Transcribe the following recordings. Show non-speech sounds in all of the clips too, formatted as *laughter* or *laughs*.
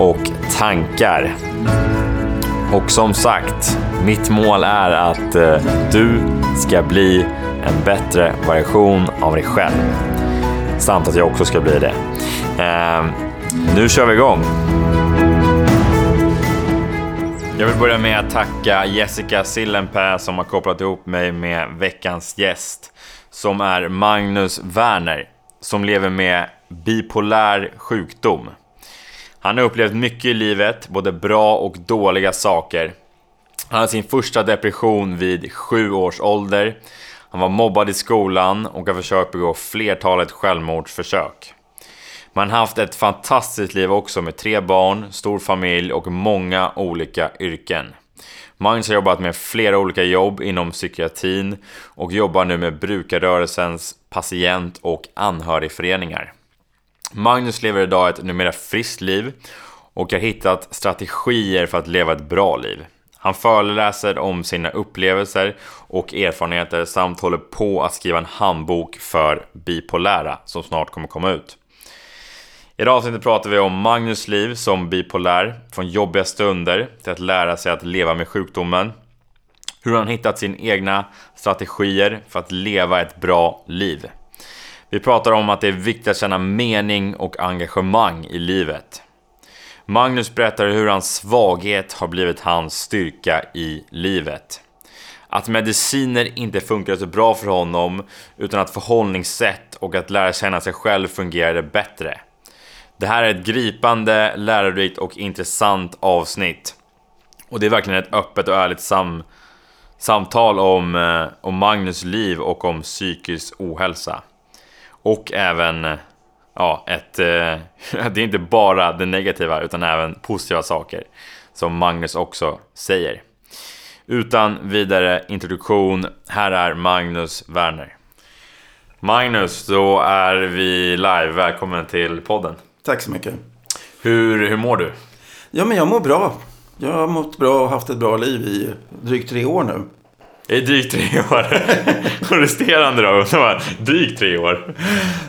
och tankar. Och som sagt, mitt mål är att eh, du ska bli en bättre version av dig själv. Samt att jag också ska bli det. Eh, nu kör vi igång! Jag vill börja med att tacka Jessica Sillenpää som har kopplat ihop mig med veckans gäst. Som är Magnus Werner, som lever med bipolär sjukdom. Han har upplevt mycket i livet, både bra och dåliga saker. Han hade sin första depression vid sju års ålder. Han var mobbad i skolan och har försökt begå flertalet självmordsförsök. Man har haft ett fantastiskt liv också med tre barn, stor familj och många olika yrken. Magnus har jobbat med flera olika jobb inom psykiatrin och jobbar nu med brukarrörelsens patient och anhörigföreningar. Magnus lever idag ett numera friskt liv och har hittat strategier för att leva ett bra liv. Han föreläser om sina upplevelser och erfarenheter samt håller på att skriva en handbok för bipolära som snart kommer komma ut. I det avsnittet pratar vi om Magnus liv som bipolär, från jobbiga stunder till att lära sig att leva med sjukdomen. Hur han hittat sina egna strategier för att leva ett bra liv. Vi pratar om att det är viktigt att känna mening och engagemang i livet. Magnus berättar hur hans svaghet har blivit hans styrka i livet. Att mediciner inte funkade så bra för honom, utan att förhållningssätt och att lära känna sig själv fungerade bättre. Det här är ett gripande, lärorikt och intressant avsnitt. Och det är verkligen ett öppet och ärligt sam samtal om, eh, om Magnus liv och om psykisk ohälsa. Och även, ja, ett... Eh, *laughs* det är inte bara det negativa utan även positiva saker. Som Magnus också säger. Utan vidare introduktion, här är Magnus Werner. Magnus, då är vi live. Välkommen till podden. Tack så mycket. Hur, hur mår du? Ja, men jag mår bra. Jag har mått bra och haft ett bra liv i drygt tre år nu. Det är drygt tre år. *laughs* Och resterande då? Drygt tre år.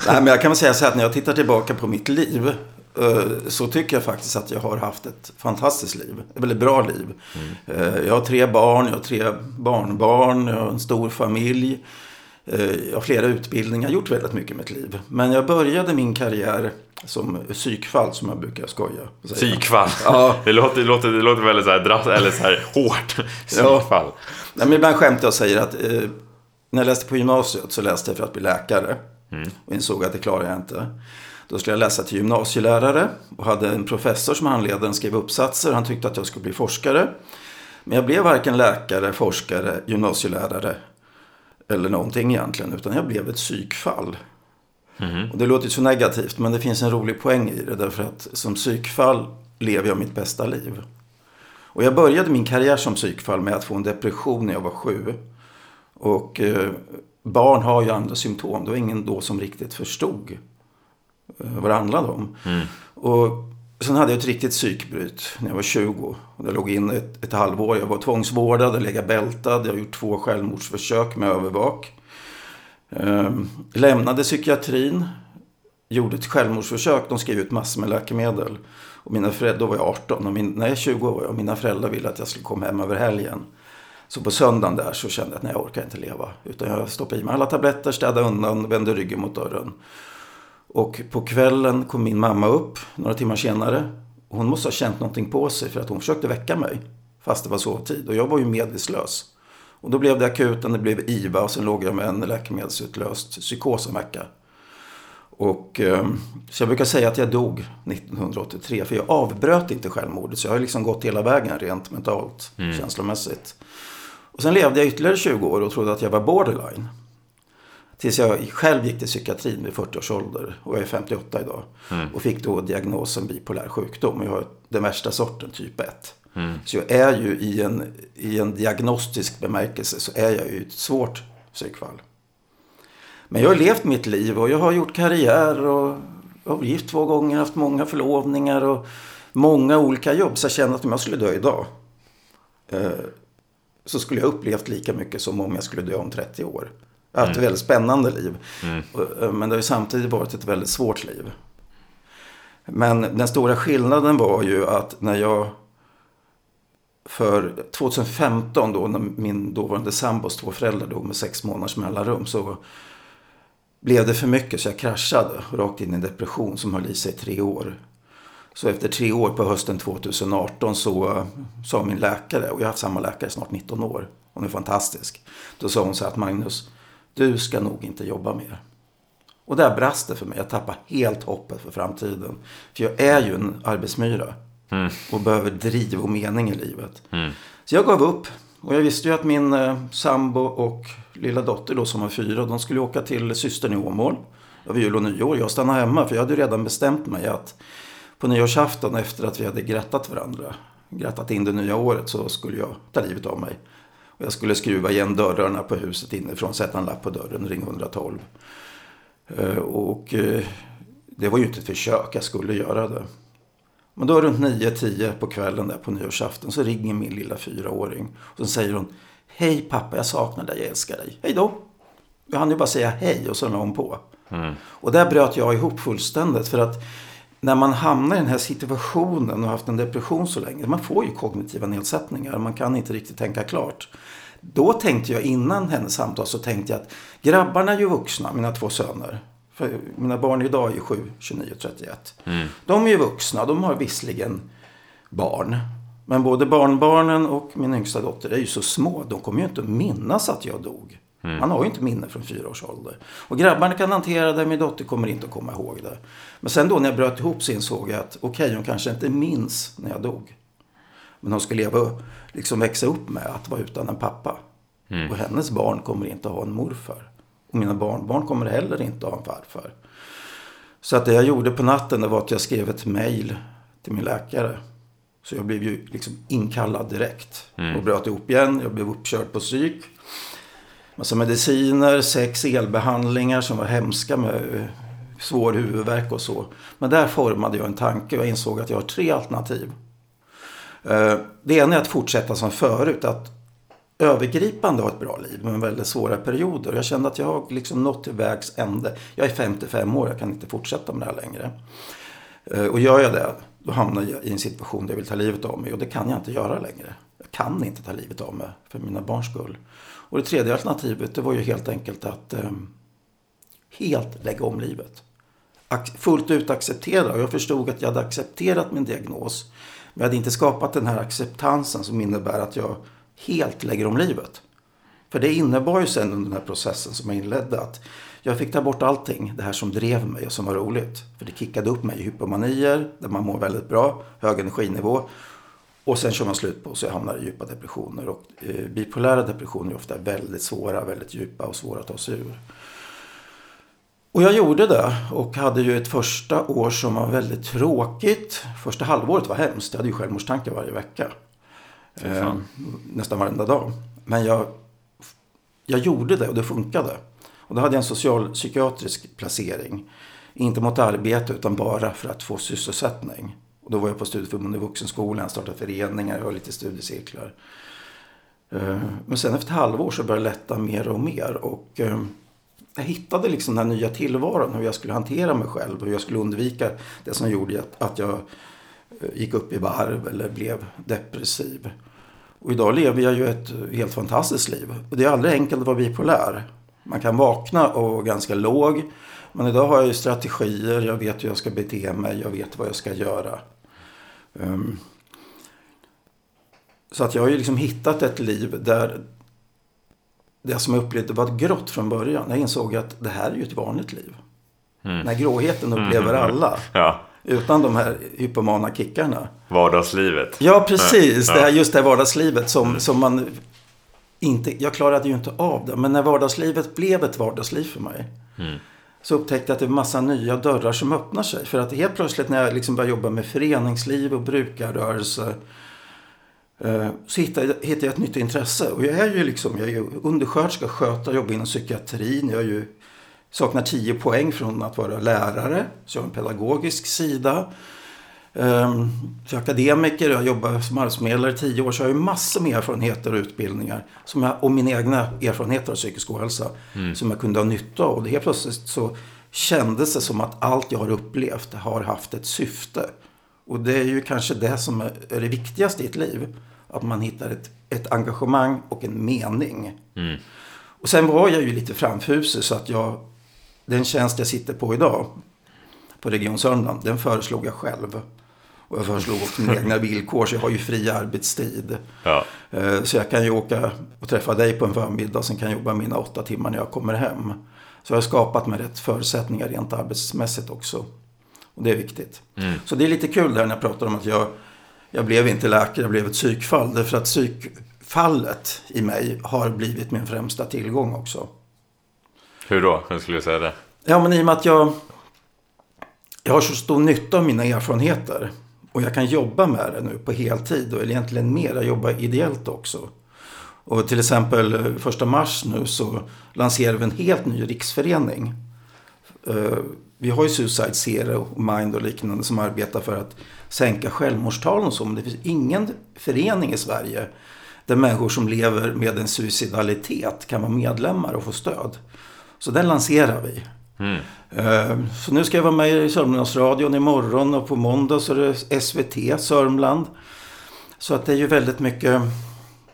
Nej, men jag kan väl säga så här att när jag tittar tillbaka på mitt liv eh, så tycker jag faktiskt att jag har haft ett fantastiskt liv. Ett väldigt bra liv. Mm. Jag har tre barn, jag har tre barnbarn, jag har en stor familj. Eh, jag har flera utbildningar, gjort väldigt mycket i mitt liv. Men jag började min karriär som psykfall som jag brukar skoja. Psykfall? Ja. Det, låter, det, låter, det låter väldigt så här, eller så här hårt. Psykfall. Ja. Men ibland skämtar jag och säger att eh, när jag läste på gymnasiet så läste jag för att bli läkare. Mm. Och insåg att det klarar jag inte. Då skulle jag läsa till gymnasielärare och hade en professor som handledare skrev uppsatser. Han tyckte att jag skulle bli forskare. Men jag blev varken läkare, forskare, gymnasielärare eller någonting egentligen. Utan jag blev ett psykfall. Mm. Och det låter så negativt men det finns en rolig poäng i det. Därför att som psykfall lever jag mitt bästa liv. Och jag började min karriär som psykfall med att få en depression när jag var sju. Och eh, barn har ju andra symptom. Det var ingen då som riktigt förstod eh, vad det handlade om. Mm. Och sen hade jag ett riktigt psykbryt när jag var 20. Och jag låg in ett, ett halvår. Jag var tvångsvårdad, legat bältad. Jag har gjort två självmordsförsök med övervak. Ehm, lämnade psykiatrin. Gjorde ett självmordsförsök. De skrev ut massor med läkemedel. Och mina föräldrar, då var jag 18. Och min, nej, 20 år. Och mina föräldrar ville att jag skulle komma hem över helgen. Så på söndagen där så kände jag att nej, jag orkar inte leva. Utan jag stoppade i mig alla tabletter, städade undan, vände ryggen mot dörren. Och på kvällen kom min mamma upp några timmar senare. Hon måste ha känt någonting på sig för att hon försökte väcka mig. Fast det var sovtid. Och jag var ju medvetslös. Och då blev det akuten, det blev IVA och sen låg jag med en läkemedelsutlöst psykos en vecka. Och, eh, så jag brukar säga att jag dog 1983 för jag avbröt inte självmordet. Så jag har liksom gått hela vägen rent mentalt, mm. känslomässigt. Och sen levde jag ytterligare 20 år och trodde att jag var borderline. Tills jag själv gick till psykiatrin vid 40 års ålder och jag är 58 idag. Mm. Och fick då diagnosen bipolär sjukdom. Jag har den värsta sorten, typ 1. Så jag är ju i en, i en diagnostisk bemärkelse så är jag ju ett svårt psykfall. Men jag har levt mitt liv och jag har gjort karriär och jag har gift två gånger, haft många förlovningar och många olika jobb. Så jag känner att om jag skulle dö idag eh, så skulle jag upplevt lika mycket som om jag skulle dö om 30 år. Jag har haft ett väldigt spännande liv. Och, Men det har ju samtidigt varit ett väldigt svårt liv. Men den stora skillnaden var ju att när jag för 2015 då när min dåvarande sambos två föräldrar dog med sex månaders mellanrum så blev det för mycket så jag kraschade rakt in i en depression som höll i sig i tre år. Så efter tre år på hösten 2018 så sa min läkare, och jag har haft samma läkare i snart 19 år, hon är fantastisk. Då sa hon så här att Magnus, du ska nog inte jobba mer. Och där brast det för mig. Jag tappade helt hoppet för framtiden. För jag är ju en arbetsmyra. Och behöver driv och mening i livet. Så jag gav upp. Och jag visste ju att min eh, sambo och lilla dotter då som var fyra, de skulle åka till systern i Åmål. Över jul och nyår. Jag stannade hemma för jag hade ju redan bestämt mig att på nyårsafton efter att vi hade grattat varandra, grattat in det nya året, så skulle jag ta livet av mig. Och jag skulle skruva igen dörrarna på huset inifrån, sätta en lapp på dörren, ring 112. Eh, Och eh, det var ju inte ett försök, jag skulle göra det. Men då runt 9-10 på kvällen där på nyårsafton så ringer min lilla fyraåring. Och så säger hon Hej pappa, jag saknar dig, jag älskar dig. Hej då. Jag hann ju bara säga hej och så la hon på. Och där bröt jag ihop fullständigt. För att när man hamnar i den här situationen och har haft en depression så länge. Man får ju kognitiva nedsättningar. Man kan inte riktigt tänka klart. Då tänkte jag innan hennes samtal så tänkte jag att grabbarna är ju vuxna, mina två söner. Mina barn idag är ju 7, 29 och 31. De är ju vuxna, de har visserligen barn. Men både barnbarnen och min yngsta dotter är ju så små. De kommer ju inte att minnas att jag dog. Man har ju inte minne från fyra års ålder. Och grabbarna kan hantera det, min dotter kommer inte att komma ihåg det. Men sen då när jag bröt ihop så insåg jag att okej, okay, hon kanske inte minns när jag dog. Men hon ska leva, liksom växa upp med att vara utan en pappa. Och hennes barn kommer inte att ha en morfar. Och mina barnbarn kommer heller inte ha en farfar. Så att det jag gjorde på natten det var att jag skrev ett mejl till min läkare. Så jag blev ju liksom inkallad direkt. Och bröt ihop igen. Jag blev uppkörd på psyk. Massa mediciner, sex elbehandlingar som var hemska med svår huvudvärk och så. Men där formade jag en tanke och jag insåg att jag har tre alternativ. Eh, Det ena är att fortsätta som förut. Att övergripande ha ett bra liv men väldigt svåra perioder. Jag kände att jag har liksom nått till vägs ände. Jag är 55 år, jag kan inte fortsätta med det här längre. Eh, och gör jag det, då hamnar jag i en situation där jag vill ta livet av mig. Och det kan jag inte göra längre. Jag kan inte ta livet av mig för mina barns skull. Och det tredje alternativet, det var ju helt enkelt att eh, helt lägga om livet. Ac- fullt ut acceptera. Och jag förstod att jag hade accepterat min diagnos. Men jag hade inte skapat den här acceptansen som innebär att jag helt lägger om livet. För det innebar ju sen under den här processen som jag inledde att jag fick ta bort allting, det här som drev mig och som var roligt. För det kickade upp mig i hypomanier, där man mår väldigt bra, hög energinivå. Och sen kör man slut på så jag hamnar i djupa depressioner. Och eh, bipolära depressioner är ofta väldigt svåra, väldigt djupa och svåra att ta sig ur. Och jag gjorde det och hade ju ett första år som var väldigt tråkigt. Första halvåret var hemskt. Jag hade ju självmordstankar varje vecka. Eh, nästan varenda dag. Men jag, jag gjorde det och det funkade. Och då hade jag en socialpsykiatrisk placering. Inte mot arbete utan bara för att få sysselsättning. Och då var jag på studieförbundet vuxenskolan, startade föreningar, jag var lite studiecirklar. Eh, Men sen efter ett halvår så började det lätta mer och mer. Och eh, jag hittade liksom den här nya tillvaron, hur jag skulle hantera mig själv. Hur jag skulle undvika det som gjorde att, jag gick upp i varv eller blev depressiv. Och idag lever jag ju ett helt fantastiskt liv. Och det är aldrig enkelt att vara bipolär. Man kan vakna och vara ganska låg. Men idag har jag ju strategier, jag vet hur jag ska bete mig, jag vet vad jag ska göra. Ehm, så att jag har ju liksom hittat ett liv där det som jag upplevde var grått från början. Jag insåg att det här är ju ett vanligt liv. Den här gråheten upplever *laughs* alla. Ja, Utan de här hypomana kickarna. vardagslivet. Ja, precis. Ja. Det här, just det här vardagslivet som, som man inte... Jag klarade ju inte av det. Men när vardagslivet blev ett vardagsliv för mig. Så upptäckte jag att det är massa nya dörrar som öppnar sig. För att helt plötsligt när jag liksom började jobba med föreningsliv och brukarrörelse. Eh, så hittade, hittade jag ett nytt intresse. Och jag är ju liksom, jag är ju undersköterska, skötare, jobbar inom psykiatrin. Jag är ju, saknar 10 poäng från att vara lärare. Så jag har en pedagogisk sida. Um, jag är akademiker, jag jobbar som arbetsförmedlare i tio år. Så jag har ju massor med erfarenheter och utbildningar. Som jag, och mina egna erfarenheter av psykisk ohälsa. Mm. Som jag kunde ha nytta av. Och helt plötsligt så kändes det som att allt jag har upplevt har haft ett syfte. Och det är ju kanske det som är det viktigaste i ett liv. Att man hittar ett, ett engagemang och en mening. Mm. Och sen var jag ju lite framfusig så att jag, den tjänst jag sitter på idag på Region Sörmland, den föreslog jag själv. Och jag föreslog också mina egna villkor, så jag har ju fri arbetstid. Ja. Eh, så jag kan ju åka och träffa dig på en förmiddag, sen kan jag jobba mina åtta timmar när jag kommer hem. Så jag har skapat mig rätt förutsättningar rent arbetsmässigt också. Och det är viktigt. Mm. Så det är lite kul där när jag pratar om att jag, jag blev inte läkare, jag blev ett psykfall. Därför att psykfallet i mig har blivit min främsta tillgång också. Hur då? Hur skulle du säga det? Ja, men i och med att jag, jag har så stor nytta av mina erfarenheter. Och jag kan jobba med det nu på heltid. Och egentligen mer, jag jobbar ideellt också. Och till exempel eh, första mars nu så lanserar vi en helt ny riksförening. Eh, vi har ju Suicide Zero Mind och liknande som arbetar för att sänka självmordstalen och så. Men det finns ingen förening i Sverige där människor som lever med en suicidalitet kan vara medlemmar och få stöd. Så den lanserar vi. Mm. Eh, så nu ska jag vara med i Sörmlandsradion imorgon och på måndag så är det SVT Sörmland. Så att det är ju väldigt mycket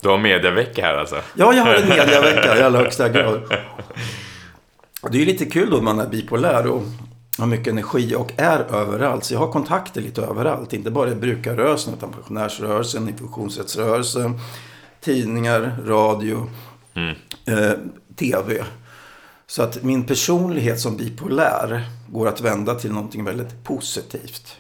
du har mediavecka här alltså? Ja, jag har en mediavecka i allra högsta grad. *laughs* Det är ju lite kul då man är bipolär och har mycket energi och är överallt. Så jag har kontakter lite överallt. Inte bara i brukarrörelsen utan pensionärsrörelsen, funktionsrättsrörelsen, tidningar, radio, mm. eh, tv. Så att min personlighet som bipolär går att vända till någonting väldigt positivt.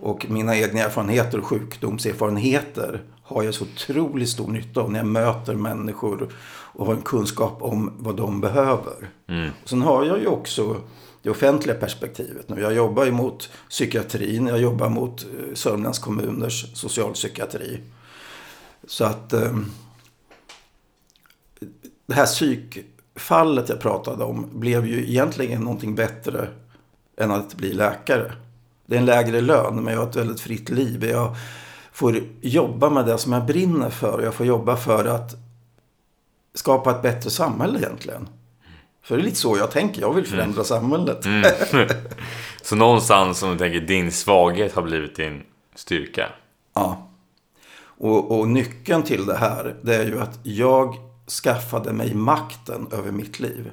Och mina egna erfarenheter och sjukdomserfarenheter har jag så otroligt stor nytta av när jag möter människor och har en kunskap om vad de behöver. Mm. Och sen har jag ju också det offentliga perspektivet nu. Jag jobbar ju mot psykiatrin, jag jobbar mot eh, Sörmlands kommuners socialpsykiatri. Så att eh, det här psykfallet jag pratade om blev ju egentligen någonting bättre än att bli läkare. Det är en lägre lön men jag har ett väldigt fritt liv. Jag får jobba med det som jag brinner för. Jag får jobba för att skapa ett bättre samhälle egentligen. För det är lite så jag tänker. Jag vill mm. förändra mm. samhället. Mm. *laughs* så någonstans som du tänker din svaghet har blivit din styrka? Ja. Och, och nyckeln till det här det är ju att jag skaffade mig makten över mitt liv.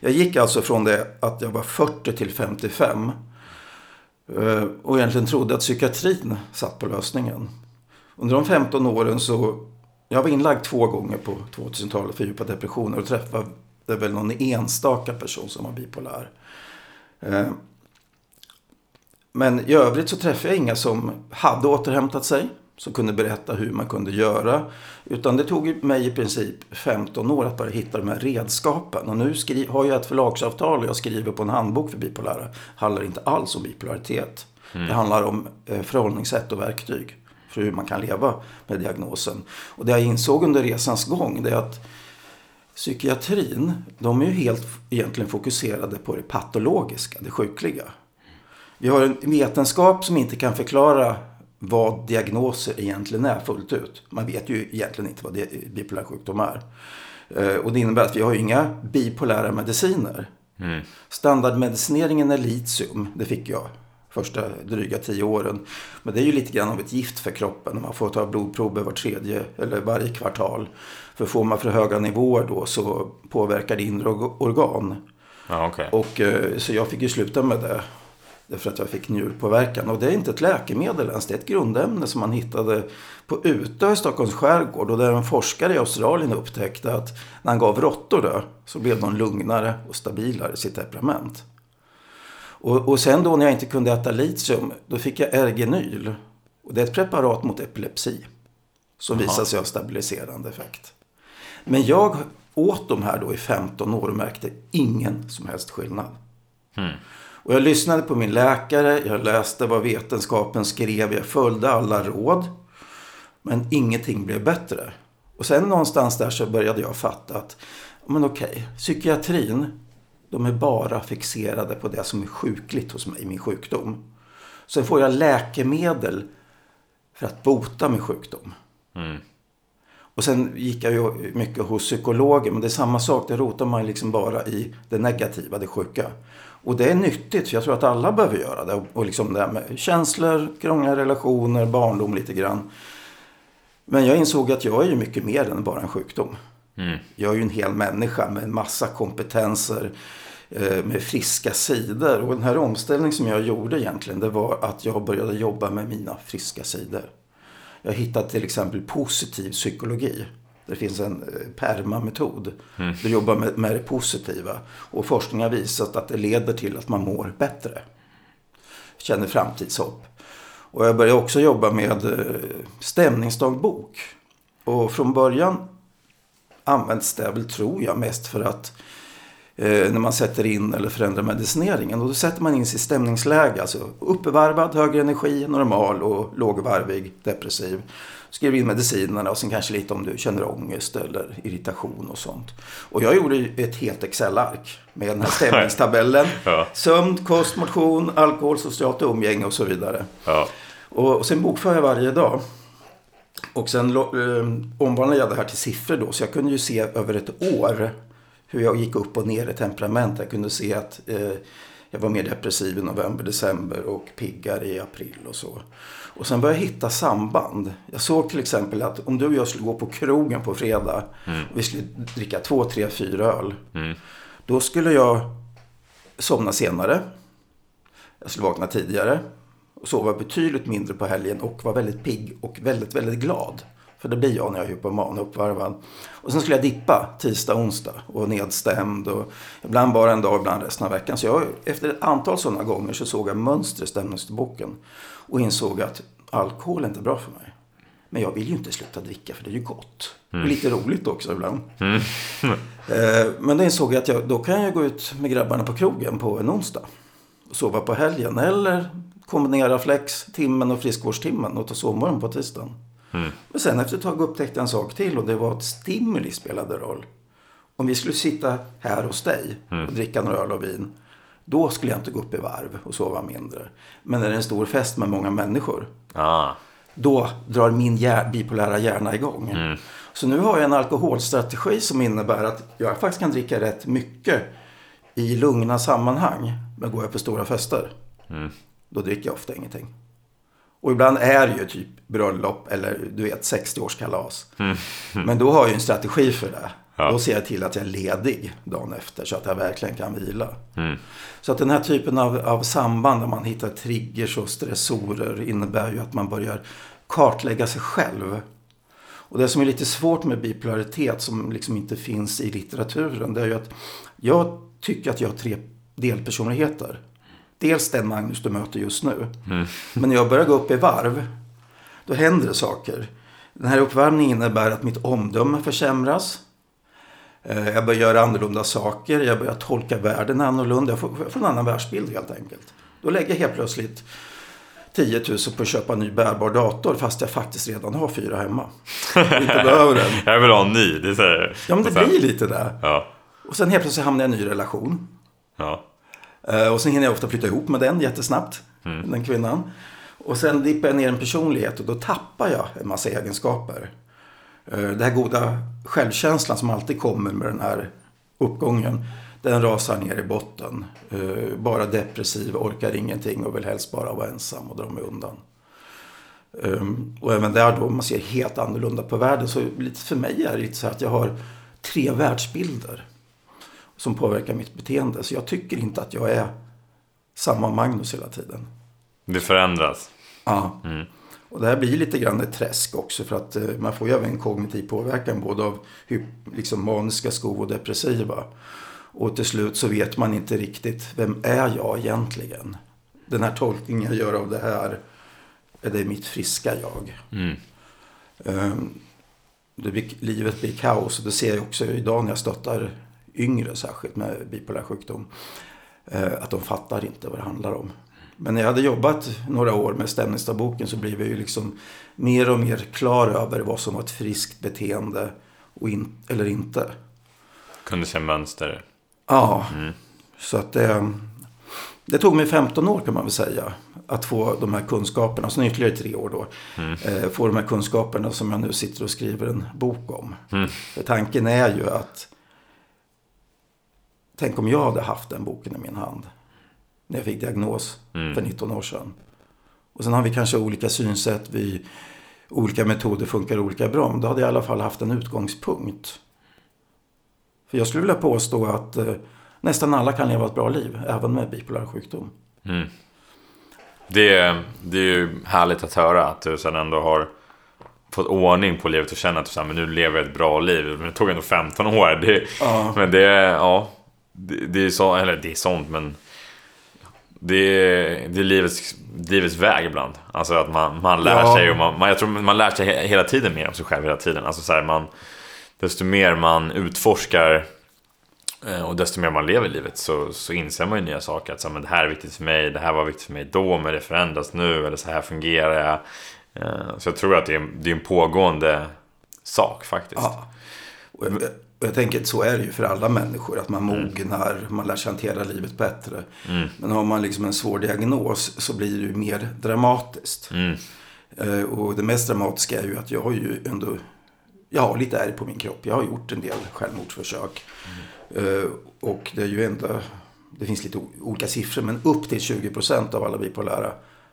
Jag gick alltså från det att jag var 40 till 55 eh, och egentligen trodde att psykiatrin satt på lösningen. Under de 15 åren så, jag var inlagd två gånger på 2000-talet för djupa depressioner och träffade väl någon enstaka person som var bipolär. Eh, men i övrigt så träffade jag inga som hade återhämtat sig. Som kunde berätta hur man kunde göra. Utan det tog mig i princip 15 år att bara hitta de här redskapen. Och nu har jag ett förlagsavtal och jag skriver på en handbok för bipolära. Det handlar inte alls om bipolaritet. Mm. Det handlar om eh, förhållningssätt och verktyg för hur man kan leva med diagnosen. Och det jag insåg under resans gång det är att psykiatrin, de är ju helt egentligen fokuserade på det patologiska, det sjukliga. Vi har en vetenskap som inte kan förklara vad diagnoser egentligen är fullt ut. Man vet ju egentligen inte vad bipolär sjukdom är. Eh, och det innebär att vi har inga bipolära mediciner. Mm. Standardmedicineringen är litium, det fick jag första dryga tio åren. Men det är ju lite grann av ett gift för kroppen. Man får ta blodprover var tredje eller varje kvartal. För får man för höga nivåer då så påverkar det inre organ. Ah, okay. och, eh, så jag fick ju sluta med det. Därför att jag fick njurpåverkan. Och det är inte ett läkemedel ens. Det är ett grundämne som man hittade på Utö i Stockholms skärgård. Och där en forskare i Australien upptäckte att när han gav råttor det så blev de lugnare och stabilare i sitt temperament. Och, och sen då när jag inte kunde äta litium, då fick jag Ergenyl. Och det är ett preparat mot epilepsi. Som Aha. visar sig ha stabiliserande effekt. Men jag åt de här då i 15 år och märkte ingen som helst skillnad. Mm. Och jag lyssnade på min läkare, jag läste vad vetenskapen skrev, jag följde alla råd. Men ingenting blev bättre. Och sen någonstans där så började jag fatta att, men okej, psykiatrin, de är bara fixerade på det som är sjukligt hos mig, min sjukdom. Sen får jag läkemedel för att bota min sjukdom. Mm. Och sen gick jag ju mycket hos psykologer, men det är samma sak. Det rotar man liksom bara i det negativa, det sjuka. Och det är nyttigt, för jag tror att alla behöver göra det. Och liksom det här med känslor, krångliga relationer, barndom lite grann. Men jag insåg att jag är ju mycket mer än bara en sjukdom. Mm. Jag är ju en hel människa med en massa kompetenser, eh, med friska sidor. Och den här omställningen som jag gjorde egentligen, det var att jag började jobba med mina friska sidor. Jag hittade till exempel positiv psykologi. Det finns en eh, PERMA-metod. Mm. Du jobbar med, med det positiva. Och forskning har visat att det leder till att man mår bättre. Känner framtidshopp. Och jag började också jobba med eh, stämningsdagbok. Och från början används det väl, tror jag, mest för att eh, när man sätter in eller förändrar medicineringen. Och då sätter man in sitt stämningsläge. Alltså uppvarvad, högre energi, normal och lågvarvig, depressiv. Skriver in medicinerna och sen kanske lite om du känner ångest eller irritation och sånt. Och jag gjorde ett helt Excel-ark med den här *laughs* stämningstabellen. Ja. Sömn, kost, motion, alkohol, socialt umgänge och så vidare. Ja. Och, och sen bokför jag varje dag. Och sen eh, omvandlade jag det här till siffror då. Så jag kunde ju se över ett år hur jag gick upp och ner i temperament. Jag kunde se att eh, jag var mer depressiv i november, december och piggare i april och så. Och sen började jag hitta samband. Jag såg till exempel att om du och jag skulle gå på krogen på fredag Mm. och vi skulle dricka två, tre, fyra öl. Mm. Då skulle jag somna senare. Jag skulle vakna tidigare. Och sova betydligt mindre på helgen och vara väldigt pigg och väldigt, väldigt glad. För det blir jag när jag är hypoman uppvarvad. Och sen skulle jag dippa tisdag, onsdag och nedstämd. Och ibland bara en dag, ibland resten av veckan. Så jag, efter ett antal sådana gånger så såg jag mönster i stämningsboken. Och insåg att alkohol är inte bra för mig. Men jag vill ju inte sluta dricka för det är ju gott. Och lite roligt också ibland. *laughs* Eh, Men då insåg jag att jag, då kan jag gå ut med grabbarna på krogen på en onsdag. Och sova på helgen. Eller kombinera flex, timmen och friskvårdstimmen och ta sovmorgon på tisdagen. Men sen efter ett tag upptäckte jag en sak till och det var att stimuli spelade roll. Om vi skulle sitta här hos dig och dricka några öl och vin. Då skulle jag inte gå upp i varv och sova mindre. Men när det är en stor fest med många människor. Ah. Då drar min hjär, bipolära hjärna igång. Så nu har jag en alkoholstrategi som innebär att jag faktiskt kan dricka rätt mycket i lugna sammanhang. Men går jag på stora fester, då dricker jag ofta ingenting. Och ibland är det ju typ bröllop eller du vet 60-årskalas. Men då har jag ju en strategi för det. Ja. Då ser jag till att jag är ledig dagen efter så att jag verkligen kan vila. Mm. Så att den här typen av, av samband där man hittar triggers och stressorer innebär ju att man börjar kartlägga sig själv. Och det som är lite svårt med bipolaritet som liksom inte finns i litteraturen det är ju att jag tycker att jag har tre delpersonligheter. Dels den Magnus du möter just nu. Men när jag börjar gå upp i varv då händer det saker. Den här uppvärmningen innebär att mitt omdöme försämras. Eh, Jag börjar göra annorlunda saker. Jag börjar tolka världen annorlunda. Jag får, jag får en annan världsbild helt enkelt. Då lägger jag helt plötsligt 10 000 på att köpa en ny bärbar dator fast jag faktiskt redan har fyra hemma. *laughs* Inte behöver den. Jag vill ha en ny. Det här. Ja men det sen- blir lite det. Ja. Och sen helt plötsligt hamnar jag i en ny relation. Ja. Eh, Och sen hinner jag ofta flytta ihop med den jättesnabbt. Den kvinnan. Och sen dippar jag ner en personlighet och då tappar jag en massa egenskaper. Eh, Den här goda självkänslan som alltid kommer med den här uppgången. Den rasar ner i botten. Eh, Bara depressiv, orkar ingenting och vill helst bara vara ensam och dra mig undan. Ehm, Och även där då man ser helt annorlunda på världen. Så för mig är det lite så här att jag har tre världsbilder. Som påverkar mitt beteende. Så jag tycker inte att jag är samma Magnus hela tiden. Det förändras. Ja. Och det här blir lite grann ett träsk också för att eh, man får ju även kognitiv påverkan både av liksom maniska skov och depressiva. Och till slut så vet man inte riktigt vem är jag egentligen? Den här tolkningen jag gör av det här, är det mitt friska jag? Mm. Det blir, livet blir kaos och det ser jag också idag när jag stöttar yngre särskilt med bipolär sjukdom. eh, Att de fattar inte vad det handlar om. Men när jag hade jobbat några år med stämningsdagboken så blev jag ju liksom mer och mer klar över vad som var ett friskt beteende och in, eller inte. Kunde se mönster. Ja, mm. så att det, det tog mig 15 år kan man väl säga. Att få de här kunskaperna, sen ytterligare tre år då. Mm. Eh, få de här kunskaperna som jag nu sitter och skriver en bok om. Mm. För tanken är ju att Tänk om jag hade haft den boken i min hand. När jag fick diagnos mm. för 19 år sedan. Och sen har vi kanske olika synsätt. Vi, olika metoder funkar olika bra. Men då hade jag i alla fall haft en utgångspunkt. För jag skulle vilja påstå att eh, nästan alla kan leva ett bra liv. Även med bipolär sjukdom. Mm. Det, är, det är ju härligt att höra att du sen ändå har fått ordning på livet och känner att du så här, men nu lever jag ett bra liv. Men det tog ändå 15 år. Det, ja. Men det, ja, det, det är så, eller det är sånt men det är, det är livets, livets väg ibland. Alltså att man, man lär ja. sig och man, man, jag tror man lär sig hela tiden mer om sig själv hela tiden. Alltså så här, man, desto mer man utforskar eh, och desto mer man lever livet så, så inser man ju nya saker. Att så här, men det här är viktigt för mig, det här var viktigt för mig då, men det förändras nu, eller så här fungerar jag. Eh, så jag tror att det är, det är en pågående sak faktiskt. Ja. Och jag tänker att så är det ju för alla människor. Att man mm. mognar, man lär sig hantera livet bättre. Mm. Men har man liksom en svår diagnos så blir det ju mer dramatiskt. Mm. Eh, och det mest dramatiska är ju att jag har ju ändå, jag har lite ärr på min kropp. Jag har gjort en del självmordsförsök. Mm. och det är ju ändå, det finns lite olika siffror. Men upp till 20% av alla bipolära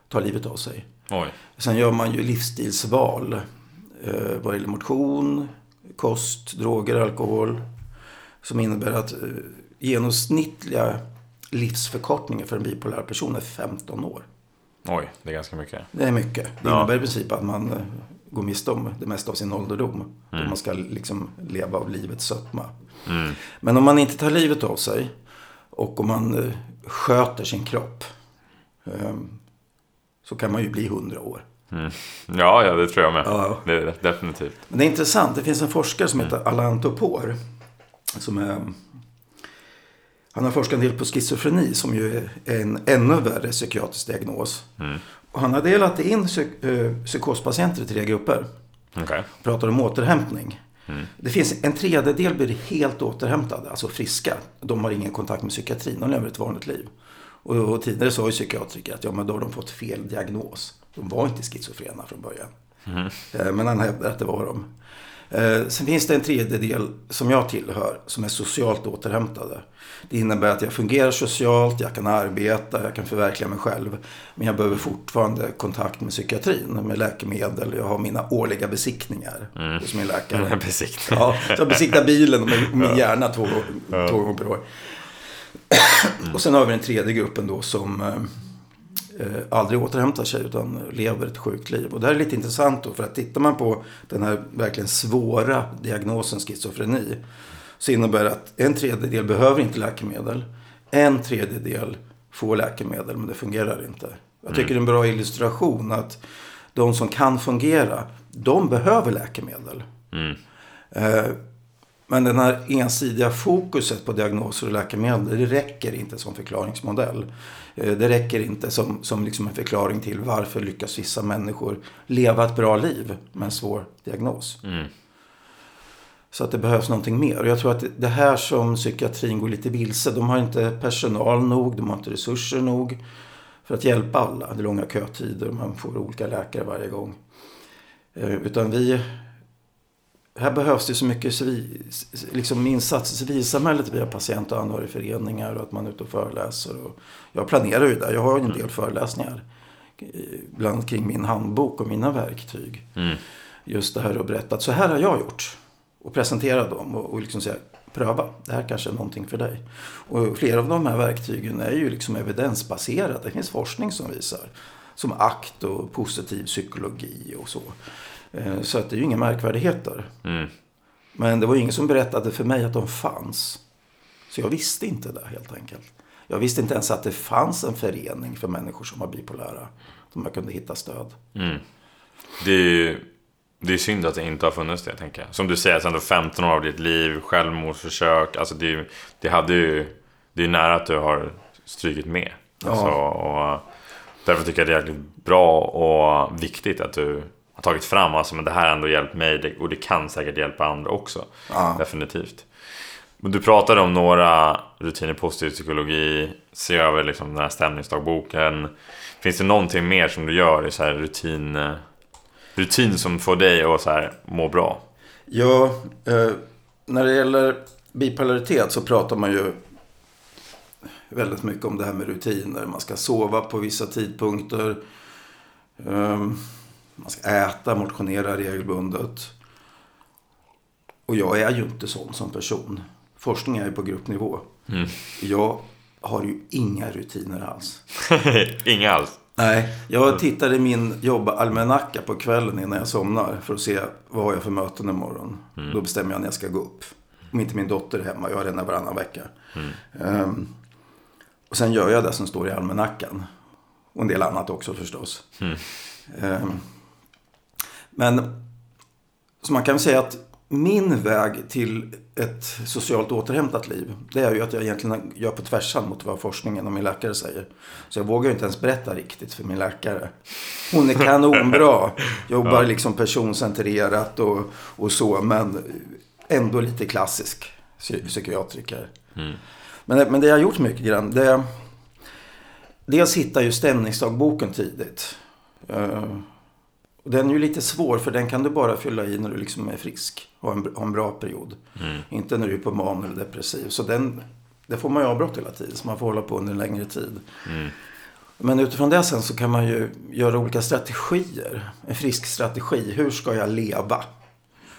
tar livet av sig. Oj. Sen gör man ju livsstilsval. Eh, vad gäller motion, kost, droger, alkohol. Som innebär att eh, genomsnittliga livsförkortningen för en bipolär person är 15 år. Oj, det är ganska mycket. Det är mycket. Det ja. innebär i princip att man eh, går miste om det mesta av sin ålderdom. Mm. Då man ska liksom leva av livets sötma. Mm. Men om man inte tar livet av sig och om man eh, sköter sin kropp så kan man ju bli 100 år. Mm. Ja, ja, det tror jag med. Ja. Det är definitivt. Men det är intressant. Det finns en forskare som heter Alain Topor. Som är, han har forskat en del på schizofreni som ju är en ännu värre psykiatrisk diagnos. Mm. Och han har delat in psyk eh, psykospatienter i tre grupper. Okay. Pratar om återhämtning. Mm. Det finns en tredjedel blir helt återhämtade, alltså friska. De har ingen kontakt med psykiatrin, de lever ett vanligt liv. Och, och tidigare sa ju psykiatriker att ja, men då har de fått fel diagnos. De var inte schizofrena från början. Mm. Men han hävdar att det var de. Eh, sen finns det en tredjedel som jag tillhör som är socialt återhämtade. Det innebär att jag fungerar socialt, jag kan arbeta, jag kan förverkliga mig själv. Men jag behöver fortfarande kontakt med psykiatrin, med läkemedel. Jag har mina årliga besiktningar mm. hos min läkare. *laughs* Besiktning. Ja, jag besiktar bilen och *laughs* min hjärna två, två gånger per år. Och sen har vi den tredje gruppen då som eh, eh, aldrig återhämtar sig utan lever ett sjukt liv. Och det här är lite intressant då för att tittar man på den här verkligen svåra diagnosen schizofreni så innebär det att en tredjedel behöver inte läkemedel. En tredjedel får läkemedel men det fungerar inte. Jag tycker det är en bra illustration att de som kan fungera, de behöver läkemedel. Mm. Men den här ensidiga fokuset på diagnoser och läkemedel, det räcker inte som förklaringsmodell. Eh, det räcker inte som, som liksom en förklaring till varför lyckas vissa människor leva ett bra liv med en svår diagnos. Mm. Så att det behövs någonting mer. Och jag tror att det här som psykiatrin går lite vilse. De har inte personal nog, de har inte resurser nog för att hjälpa alla. Det är långa kötider, man får olika läkare varje gång. Eh, utan vi här behövs det så mycket civil, liksom insatser. Civilsamhället via patient och anhörigföreningar och att man är ute och föreläser. Och jag planerar ju det. Jag har en del mm. föreläsningar. Bland annat kring min handbok och mina verktyg. Mm. Just det här att berätta att så här har jag gjort. Och presentera dem och, och liksom säga pröva. Det här kanske är någonting för dig. Och flera av de här verktygen är ju liksom evidensbaserade. Det finns forskning som visar. Som akt och positiv psykologi och så. Eh, så att det är ju inga märkvärdigheter. Mm. Men det var ingen som berättade för mig att de fanns. Så jag visste inte det helt enkelt. Jag visste inte ens att det fanns en förening för människor som var bipolära. Där man kunde hitta stöd. Mm. Det, är, det är synd att det inte har funnits det, tänker jag. Som du säger, ändå 15 år av ditt liv, självmordsförsök. Alltså det, det, hade ju, det är nära att du har strykit med. Alltså, ja. och, Därför tycker jag det är jäkligt bra och viktigt att du har tagit fram. Alltså, men det här har ändå hjälpt mig och det kan säkert hjälpa andra också. Ja. Definitivt. Men du pratade om några rutiner, positiv psykologi, se över liksom den här stämningsdagboken. Finns det någonting mer som du gör i så här rutin, rutin som får dig att så här må bra? Ja, eh, när det gäller bipolaritet så pratar man ju väldigt mycket om det här med rutiner. Man ska sova på vissa tidpunkter. Eh, man ska äta, motionera regelbundet. Och jag är ju inte sån som person. Forskning är ju på gruppnivå. Mm. Jag har ju inga rutiner alls. *laughs* Inga alls. Nej, jag tittar i min jobbalmanacka på kvällen innan jag somnar för att se vad har jag för möten imorgon. Mm. Då bestämmer jag när jag ska gå upp. Om inte min dotter är hemma, jag har henne varannan vecka. Mm. Um, och sen gör jag det som står i almanackan. Och en del annat också förstås. Mm. Um, men så man kan säga att min väg till ett socialt återhämtat liv, det är ju att jag egentligen gör på tvärsan mot vad forskningen och min läkare säger. Så jag vågar inte ens berätta riktigt för min läkare. Hon är kanonbra, *laughs* jobbar liksom personcentrerat och, och så, men ändå lite klassisk psykiatriker. Mm. Men, men det jag har gjort mycket grann, det Dels hittar ju stämningsdagboken tidigt. Och den är ju lite svår för den kan du bara fylla i när du liksom är frisk och har en, har en bra period. Mm. Inte när du är på man eller depressiv. Så den, det får man ju avbrott hela tiden. Så man får hålla på under en längre tid. Mm. Men utifrån det sen så kan man ju göra olika strategier. En frisk strategi. Hur ska jag leva?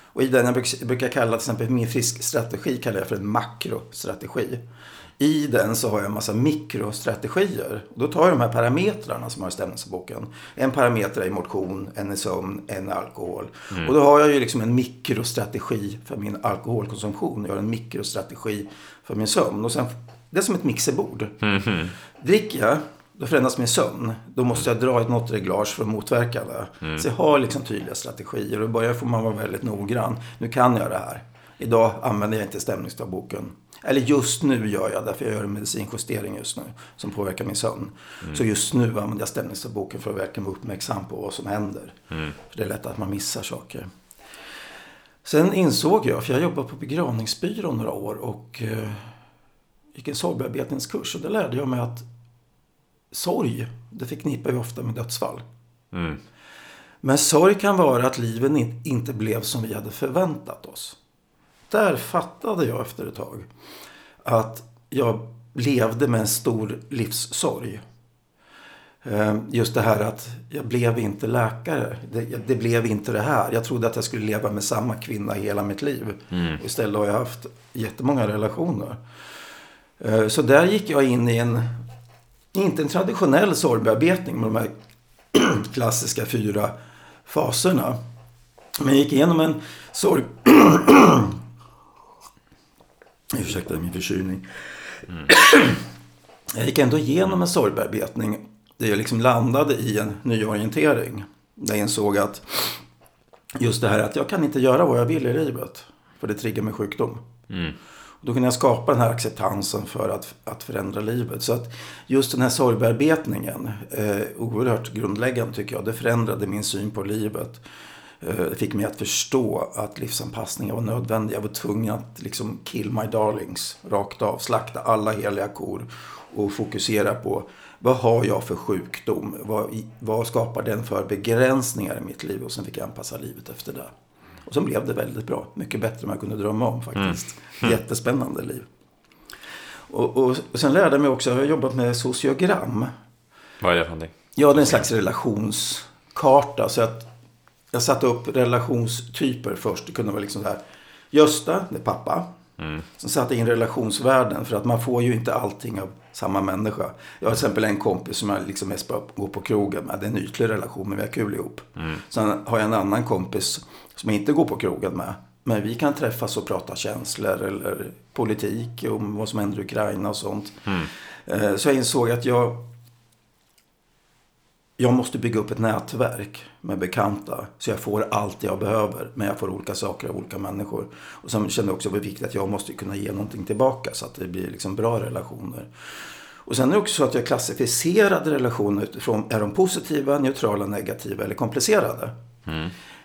Och i den jag brukar kalla till exempel min frisk strategi kallar jag för en makrostrategi. I den så har jag en massa mikrostrategier. Då tar jag de här parametrarna som har i stämningsboken. En parameter är motion, en är sömn, en är alkohol. Mm. Och då har jag ju liksom en mikrostrategi för min alkoholkonsumtion. Jag har en mikrostrategi för min sömn. Och sen, det är som ett mixerbord. Mm. Dricker jag, då förändras min sömn. Då måste jag dra ett något reglage för att motverka det. Mm. Så jag har liksom tydliga strategier. Och i början får man vara väldigt noggrann. Nu kan jag det här. Idag använder jag inte stämningsdagboken. Eller just nu gör jag det, för jag gör en medicinjustering just nu som påverkar min sömn. Mm. Så just nu använder jag stämningsdagboken för att verkligen vara uppmärksam på vad som händer. Mm. För det är lätt att man missar saker. Sen insåg jag, för jag jobbade på begravningsbyrå några år och eh, gick en sorgbearbetningskurs. Och där lärde jag mig att sorg, det förknippar vi ofta med dödsfall. Mm. Men sorg kan vara att livet inte blev som vi hade förväntat oss där fattade jag efter ett tag att jag levde med en stor livssorg. Ehm, just det här att jag blev inte läkare. Det, det, blev inte det här. Jag trodde att jag skulle leva med samma kvinna hela mitt liv. Mm. Istället har jag haft jättemånga relationer. Ehm, så där gick jag in i en, inte en traditionell sorgbearbetning med de här *clears throat* klassiska fyra faserna. Men jag gick igenom en sorg *clears throat* Ursäkta min förkylning. Mm. *clears throat* Jag gick ändå igenom en sorgbearbetning där jag liksom landade i en nyorientering. Där jag insåg att just det här att jag kan inte göra vad jag vill i livet. För det triggar med sjukdom. Mm. Då kunde jag skapa den här acceptansen för att, att förändra livet. Så att just den här sorgbearbetningen, eh, oerhört grundläggande tycker jag. Det förändrade min syn på livet. Det eh, fick mig att förstå att livsanpassningar var nödvändiga. Jag var tvungen att liksom kill my darlings rakt av. Slakta alla heliga kor och fokusera på vad har jag för sjukdom? Vad, vad skapar den för begränsningar i mitt liv? Och sen fick jag anpassa livet efter det. Och så blev det väldigt bra. Mycket bättre än jag kunde drömma om faktiskt. Mm. Jättespännande liv. Och, och, och sen lärde jag mig också, jag har jobbat med sociogram. Vad är det för någonting? Ja, det är en slags relationskarta. Så att jag satte upp relationstyper först. Det kunde vara liksom så här. Gösta, det är pappa. Mm. Sen satte jag in relationsvärden för att man får ju inte allting av samma människa. Jag har till exempel en kompis som jag liksom mest bara går på krogen med. Det är en ytlig relation men vi har kul ihop. Mm. Sen har jag en annan kompis som jag inte går på krogen med. Men vi kan träffas och prata känslor eller politik om vad som händer i Ukraina och sånt. Mm. Eh, så jag insåg att jag jag måste bygga upp ett nätverk med bekanta så jag får allt jag behöver. Men jag får olika saker av olika människor. Och sen kände jag också att det var viktigt att jag måste kunna ge någonting tillbaka så att det blir liksom bra relationer. Och sen är det också så att jag klassificerade relationer utifrån, är de positiva, neutrala, negativa eller komplicerade?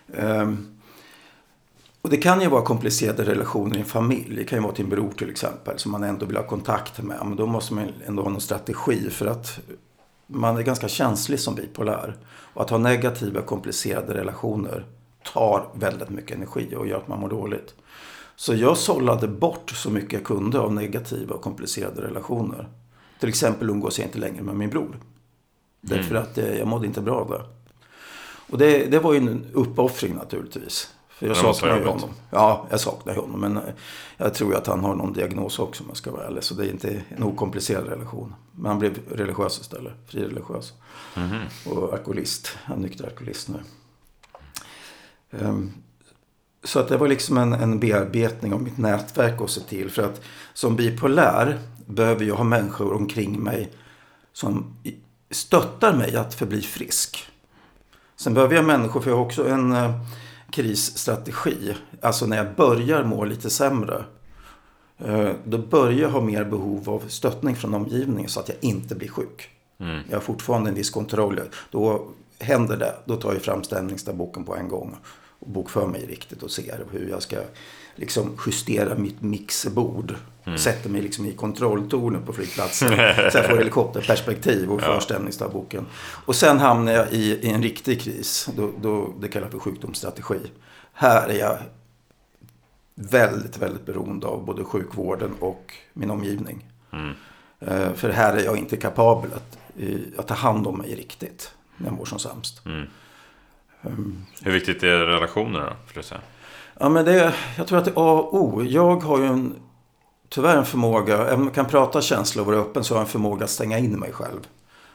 Um, och det kan ju vara komplicerade relationer i en familj. Det kan ju vara till en bror till exempel som man ändå vill ha kontakt med. Men då måste man ändå ha någon strategi för att man är ganska känslig som bipolär. Och att ha negativa komplicerade relationer tar väldigt mycket energi och gör att man mår dåligt. Så jag sållade bort så mycket jag kunde av negativa och komplicerade relationer. Till exempel umgås jag inte längre med min bror. Mm. Därför att eh, jag mådde inte bra av det. Och det, det var ju en uppoffring naturligtvis. För jag saknar ju honom. Ja, jag saknar honom. Men eh, jag tror att han har någon diagnos också om jag ska vara ärlig. Så det är inte en okomplicerad relation. Men han blev religiös istället. Frireligiös. Mm -hmm. Och alkoholist. Han är nykter alkoholist nu. Um, så att det var liksom en, en bearbetning av mitt nätverk att se till. För att som bipolär behöver jag ha människor omkring mig som stöttar mig att förbli frisk. Sen behöver jag människor, för jag har också en eh, krisstrategi. Alltså när jag börjar må lite sämre. Eh, då börjar jag ha mer behov av stöttning från omgivningen så att jag inte blir sjuk. Mm. Jag har fortfarande en viss kontroll. Då händer det, då tar jag fram stämningsdagboken på en gång och bokför mig riktigt och ser hur jag ska liksom justera mitt mixerbord. Mm. Sätter mig liksom i kontrolltornet på flygplatsen. *laughs* så jag får helikopterperspektiv och för stämningsdagboken. Och sen hamnar jag i, i en riktig kris. Då, då, det kallas för sjukdomsstrategi. Här är jag väldigt, väldigt beroende av både sjukvården och min omgivning. Mm. Uh, för här är jag inte kapabel att, att ta hand om mig riktigt när jag mår som sämst. Mm. Um, Hur viktigt är relationer då, för säga? Ja, men det, jag tror att det är A och O. Jag har ju en, tyvärr en förmåga, även om jag kan prata känslor och vara öppen, så har jag en förmåga att stänga in mig själv.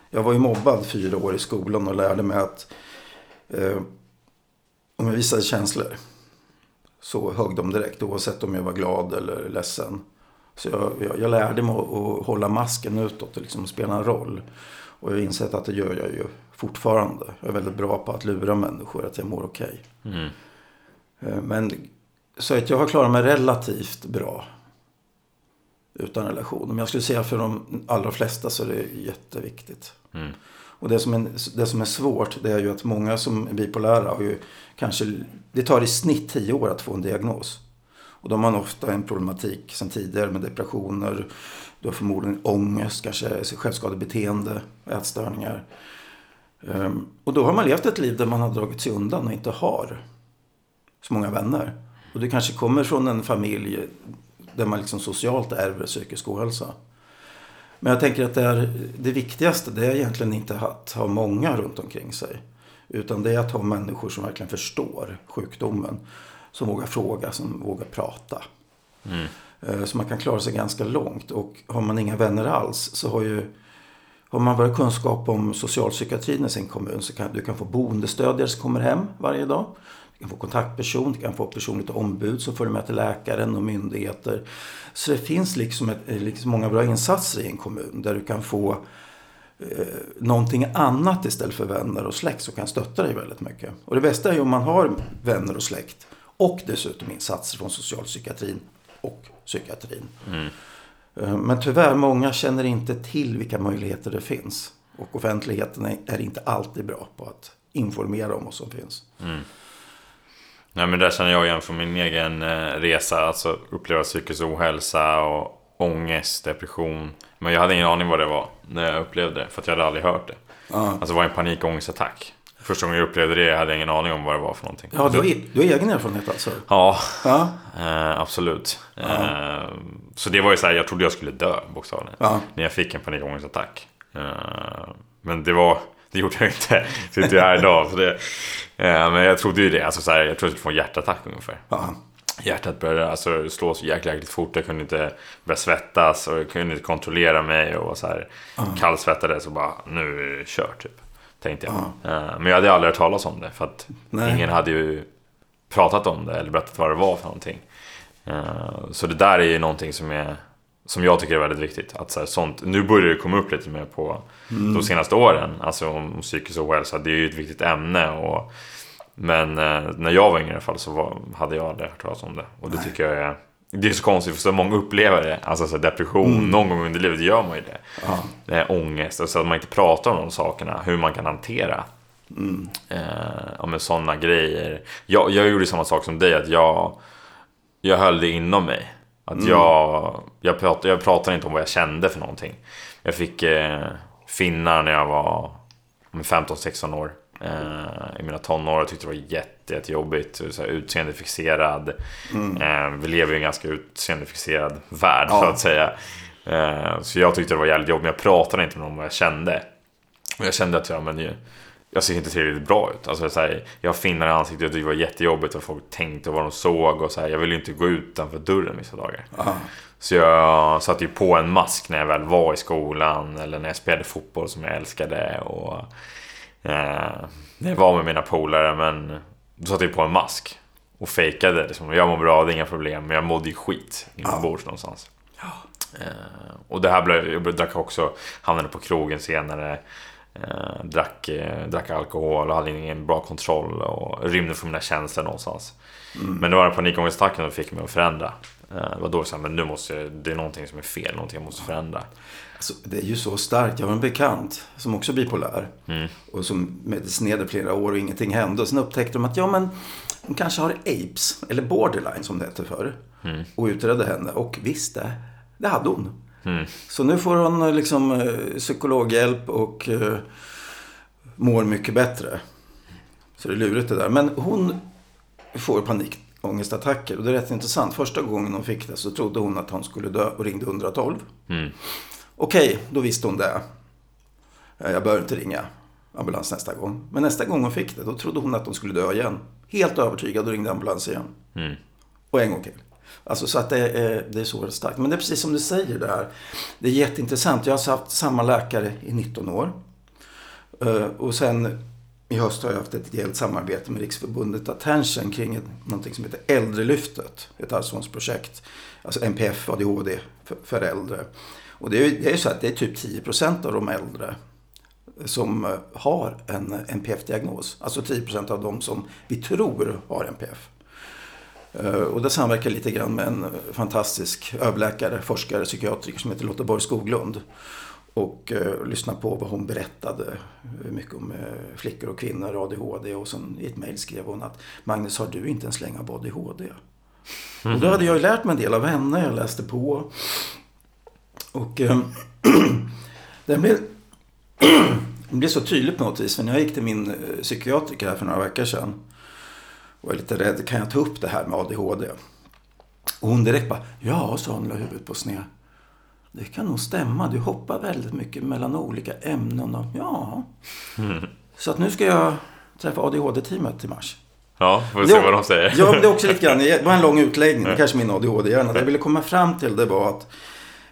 Jag var ju mobbad fyra år i skolan och lärde mig att eh, om jag visade känslor så högg de direkt oavsett om jag var glad eller ledsen. Så jag, jag, jag lärde mig att, att, hålla masken utåt och liksom spela en roll. Och jag har insett att det gör jag ju fortfarande. Jag är väldigt bra på att lura människor att jag mår okej. Okay. Mm. Eh, men så att jag har klarat mig relativt bra. Utan relation. Men jag skulle säga för de allra flesta så är det jätteviktigt. Mm. Och det som, är, det som är svårt det är ju att många som är bipolära har ju kanske, det tar i snitt tio år att få en diagnos. Och de har ofta en problematik sedan tidigare med depressioner. Du har förmodligen ångest, kanske självskadebeteende, ätstörningar. Um, och då har man levt ett liv där man har dragit sig undan och inte har så många vänner. Och du kanske kommer från en familj där man liksom socialt ärver psykisk ohälsa. Men jag tänker att det, är, det viktigaste det är egentligen inte att ha många runt omkring sig. Utan det är att ha människor som verkligen förstår sjukdomen. Som vågar fråga, som vågar prata. Mm. Eh, så man kan klara sig ganska långt. Och har man inga vänner alls så har ju har man bara kunskap om socialpsykiatrin i sin kommun så kan du kan få boendestödjare som kommer hem varje dag. Kan få kontaktperson, du kan få personligt ombud som följer med till läkaren och myndigheter. Så det finns liksom, ett, liksom många bra insatser i en kommun där du kan få eh, någonting annat istället för vänner och släkt som kan stötta dig väldigt mycket. Och det bästa är ju om man har vänner och släkt och dessutom insatser från socialpsykiatrin och psykiatrin. Mm. Eh, men tyvärr, många känner inte till vilka möjligheter det finns. Och offentligheten är inte alltid bra på att informera om vad som finns. Mm. Nej men där känner jag igen från min egen eh, resa. Alltså uppleva psykisk ohälsa och ångest, depression. Men jag hade ingen aning vad det var när jag upplevde det. För att jag hade aldrig hört det. Ah. Alltså det var en panikångestattack. Första gången jag upplevde det hade jag ingen aning om vad det var för någonting. Ja, du har, du har egen erfarenhet alltså? Ja, ja. Eh, absolut. Ja. Eh, så det var ju så här, jag trodde jag skulle dö bokstavligen. Ja. När jag fick en panikångestattack. Eh, men det var, det gjorde jag inte. Sitter jag här idag. Så det, eh, men jag trodde ju det. Alltså så här, jag trodde jag skulle få en hjärtattack ungefär. Ja. Hjärtat började alltså, slå så jäkla, jäkligt fort. Jag kunde inte börja svettas och jag kunde inte kontrollera mig. Och så här, ja. kallsvettades och bara, nu är det kört typ. Tänkte jag. Ja. Men jag hade aldrig hört talas om det. För att Nej. ingen hade ju pratat om det eller berättat vad det var för någonting. Eh, så det där är ju någonting som, är, som jag tycker är väldigt viktigt. Att så här, sånt, nu börjar det komma upp lite mer på mm. de senaste åren. Alltså om psykisk ohälsa. Det är ju ett viktigt ämne. Och, men eh, när jag var yngre i alla fall så var, hade jag aldrig hört talas om det. Och det Nej. tycker jag är det är så konstigt för så många upplever det. Alltså så depression, mm. någon gång under livet gör man ju det. Ja. är ångest, och så att man inte pratar om de sakerna. Hur man kan hantera mm. eh, sådana grejer. Jag, jag gjorde samma sak som dig, att jag, jag höll det inom mig. Att mm. jag, jag, pratade, jag pratade inte om vad jag kände för någonting. Jag fick eh, finnar när jag var 15-16 år. Eh, I mina tonår jag tyckte det var jätte, jättejobbigt. Så här, utseendefixerad. Mm. Eh, vi lever i en ganska utseendefixerad värld ja. så att säga. Eh, så jag tyckte det var jävligt jobbigt. Men jag pratade inte med någon om vad jag kände. Och jag kände att ja, men, jag ser inte tillräckligt bra ut. Alltså, så här, jag har finnar i ansiktet och det var jättejobbigt vad folk tänkte och vad de såg. Och så här, jag ville ju inte gå utanför dörren vissa dagar. Aha. Så jag satte ju på en mask när jag väl var i skolan eller när jag spelade fotboll som jag älskade. Och, eh, när jag var med mina polare. Men då satte jag på en mask och fejkade. Liksom. Jag mår bra, det är inga problem. Men jag mådde ju skit inombords ja. någonstans. Ja. Eh, och det här blev, jag drack också, hamnade på krogen senare. Eh, drack, eh, drack alkohol och hade ingen bra kontroll och rymde från mina känslor någonstans. Mm. Men det var panikångestattacken som fick mig att förändra. Eh, det var då jag sa, men nu måste jag, det är någonting som är fel, någonting jag måste förändra. Alltså, det är ju så starkt. Jag har en bekant som också är bipolär. Mm. Och som medicinerade flera år och ingenting hände. Och sen upptäckte de att, ja men, hon kanske har apes, eller borderline som det hette förr. Mm. Och utredde henne. Och visst, det, det hade hon. Mm. Så nu får hon eh, liksom eh, psykologhjälp och uh, mår mycket bättre. Så det är lurigt det där. Men hon får panikångestattacker. Och det är rätt intressant. Första gången hon fick det så trodde hon att hon skulle dö och ringde 112. Mm. Okej, då visste hon det. Jag behöver inte ringa ambulans nästa gång. Men nästa gång hon fick det, då trodde hon att hon skulle dö igen. Helt övertygad och ringde ambulans igen. Mm. Och en gång till. Alltså så att det är, det är så starkt. Men det är precis som du säger det här. Det är jätteintressant. Jag har haft samma läkare i 19 år. Eh, och sen i höst har jag haft ett ideellt samarbete med Riksförbundet Attention kring ett, någonting som heter Äldrelyftet. Ett arvsfondsprojekt. Alltså NPF, ADHD för, för äldre. Och det är, det är så att det är typ 10% av de äldre som eh, har en NPF-diagnos. Alltså 10% av de som vi tror har NPF. Eh, och det samverkar lite grann med en fantastisk överläkare, forskare, psykiatriker som heter Lotta Borg Skoglund. Och eh, lyssna på vad hon berättade eh, mycket om eh, flickor och kvinnor, ADHD. Och sen i ett mejl skrev hon att Magnus, har du inte en släng av ADHD? Mm. Och då hade jag ju lärt mig en del av henne, jag läste på. Och eh, *clears throat* det blev, *clears throat* blev så tydligt på något vis. För när jag gick till min psykiatriker här för några veckor sedan var lite rädd. Kan jag ta upp det här med ADHD? Och hon direkt bara, ja, sa hon la huvudet på sned. Det kan nog stämma. Du hoppar väldigt mycket mellan olika ämnen. Och, ja. Mm. Så att nu ska jag träffa ADHD-teamet i mars. Ja, får vi se vad de säger. Ja, det är också lite grann. Det var en lång utläggning. Mm. Kanske min ADHD-hjärna. Det jag ville komma fram till det var att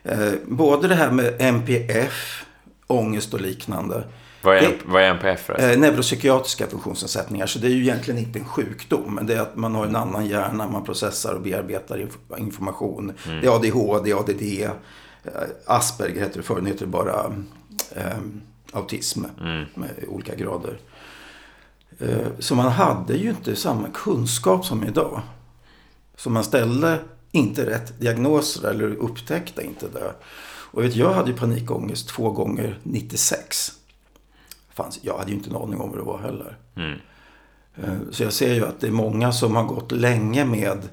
eh, både det här med MPF, ångest och liknande vad är, det, vad är NPF? Eh, neuropsykiatriska funktionsnedsättningar. Så det är ju egentligen inte en sjukdom. Men det är att man har en annan hjärna. Man processar och bearbetar information. Mm. Det är ADHD, ADD. Eh, Asperger heter det förr. Nu heter det bara eh, autism. Mm. Med olika grader. Eh, så man hade ju inte samma kunskap som idag. Så man ställde inte rätt diagnoser eller upptäckte inte det. Och vet, jag hade ju panikångest två gånger 96 fanns, jag hade ju inte en aning om vad det var heller. Mm. Eh, så jag ser ju att det är många som har gått länge med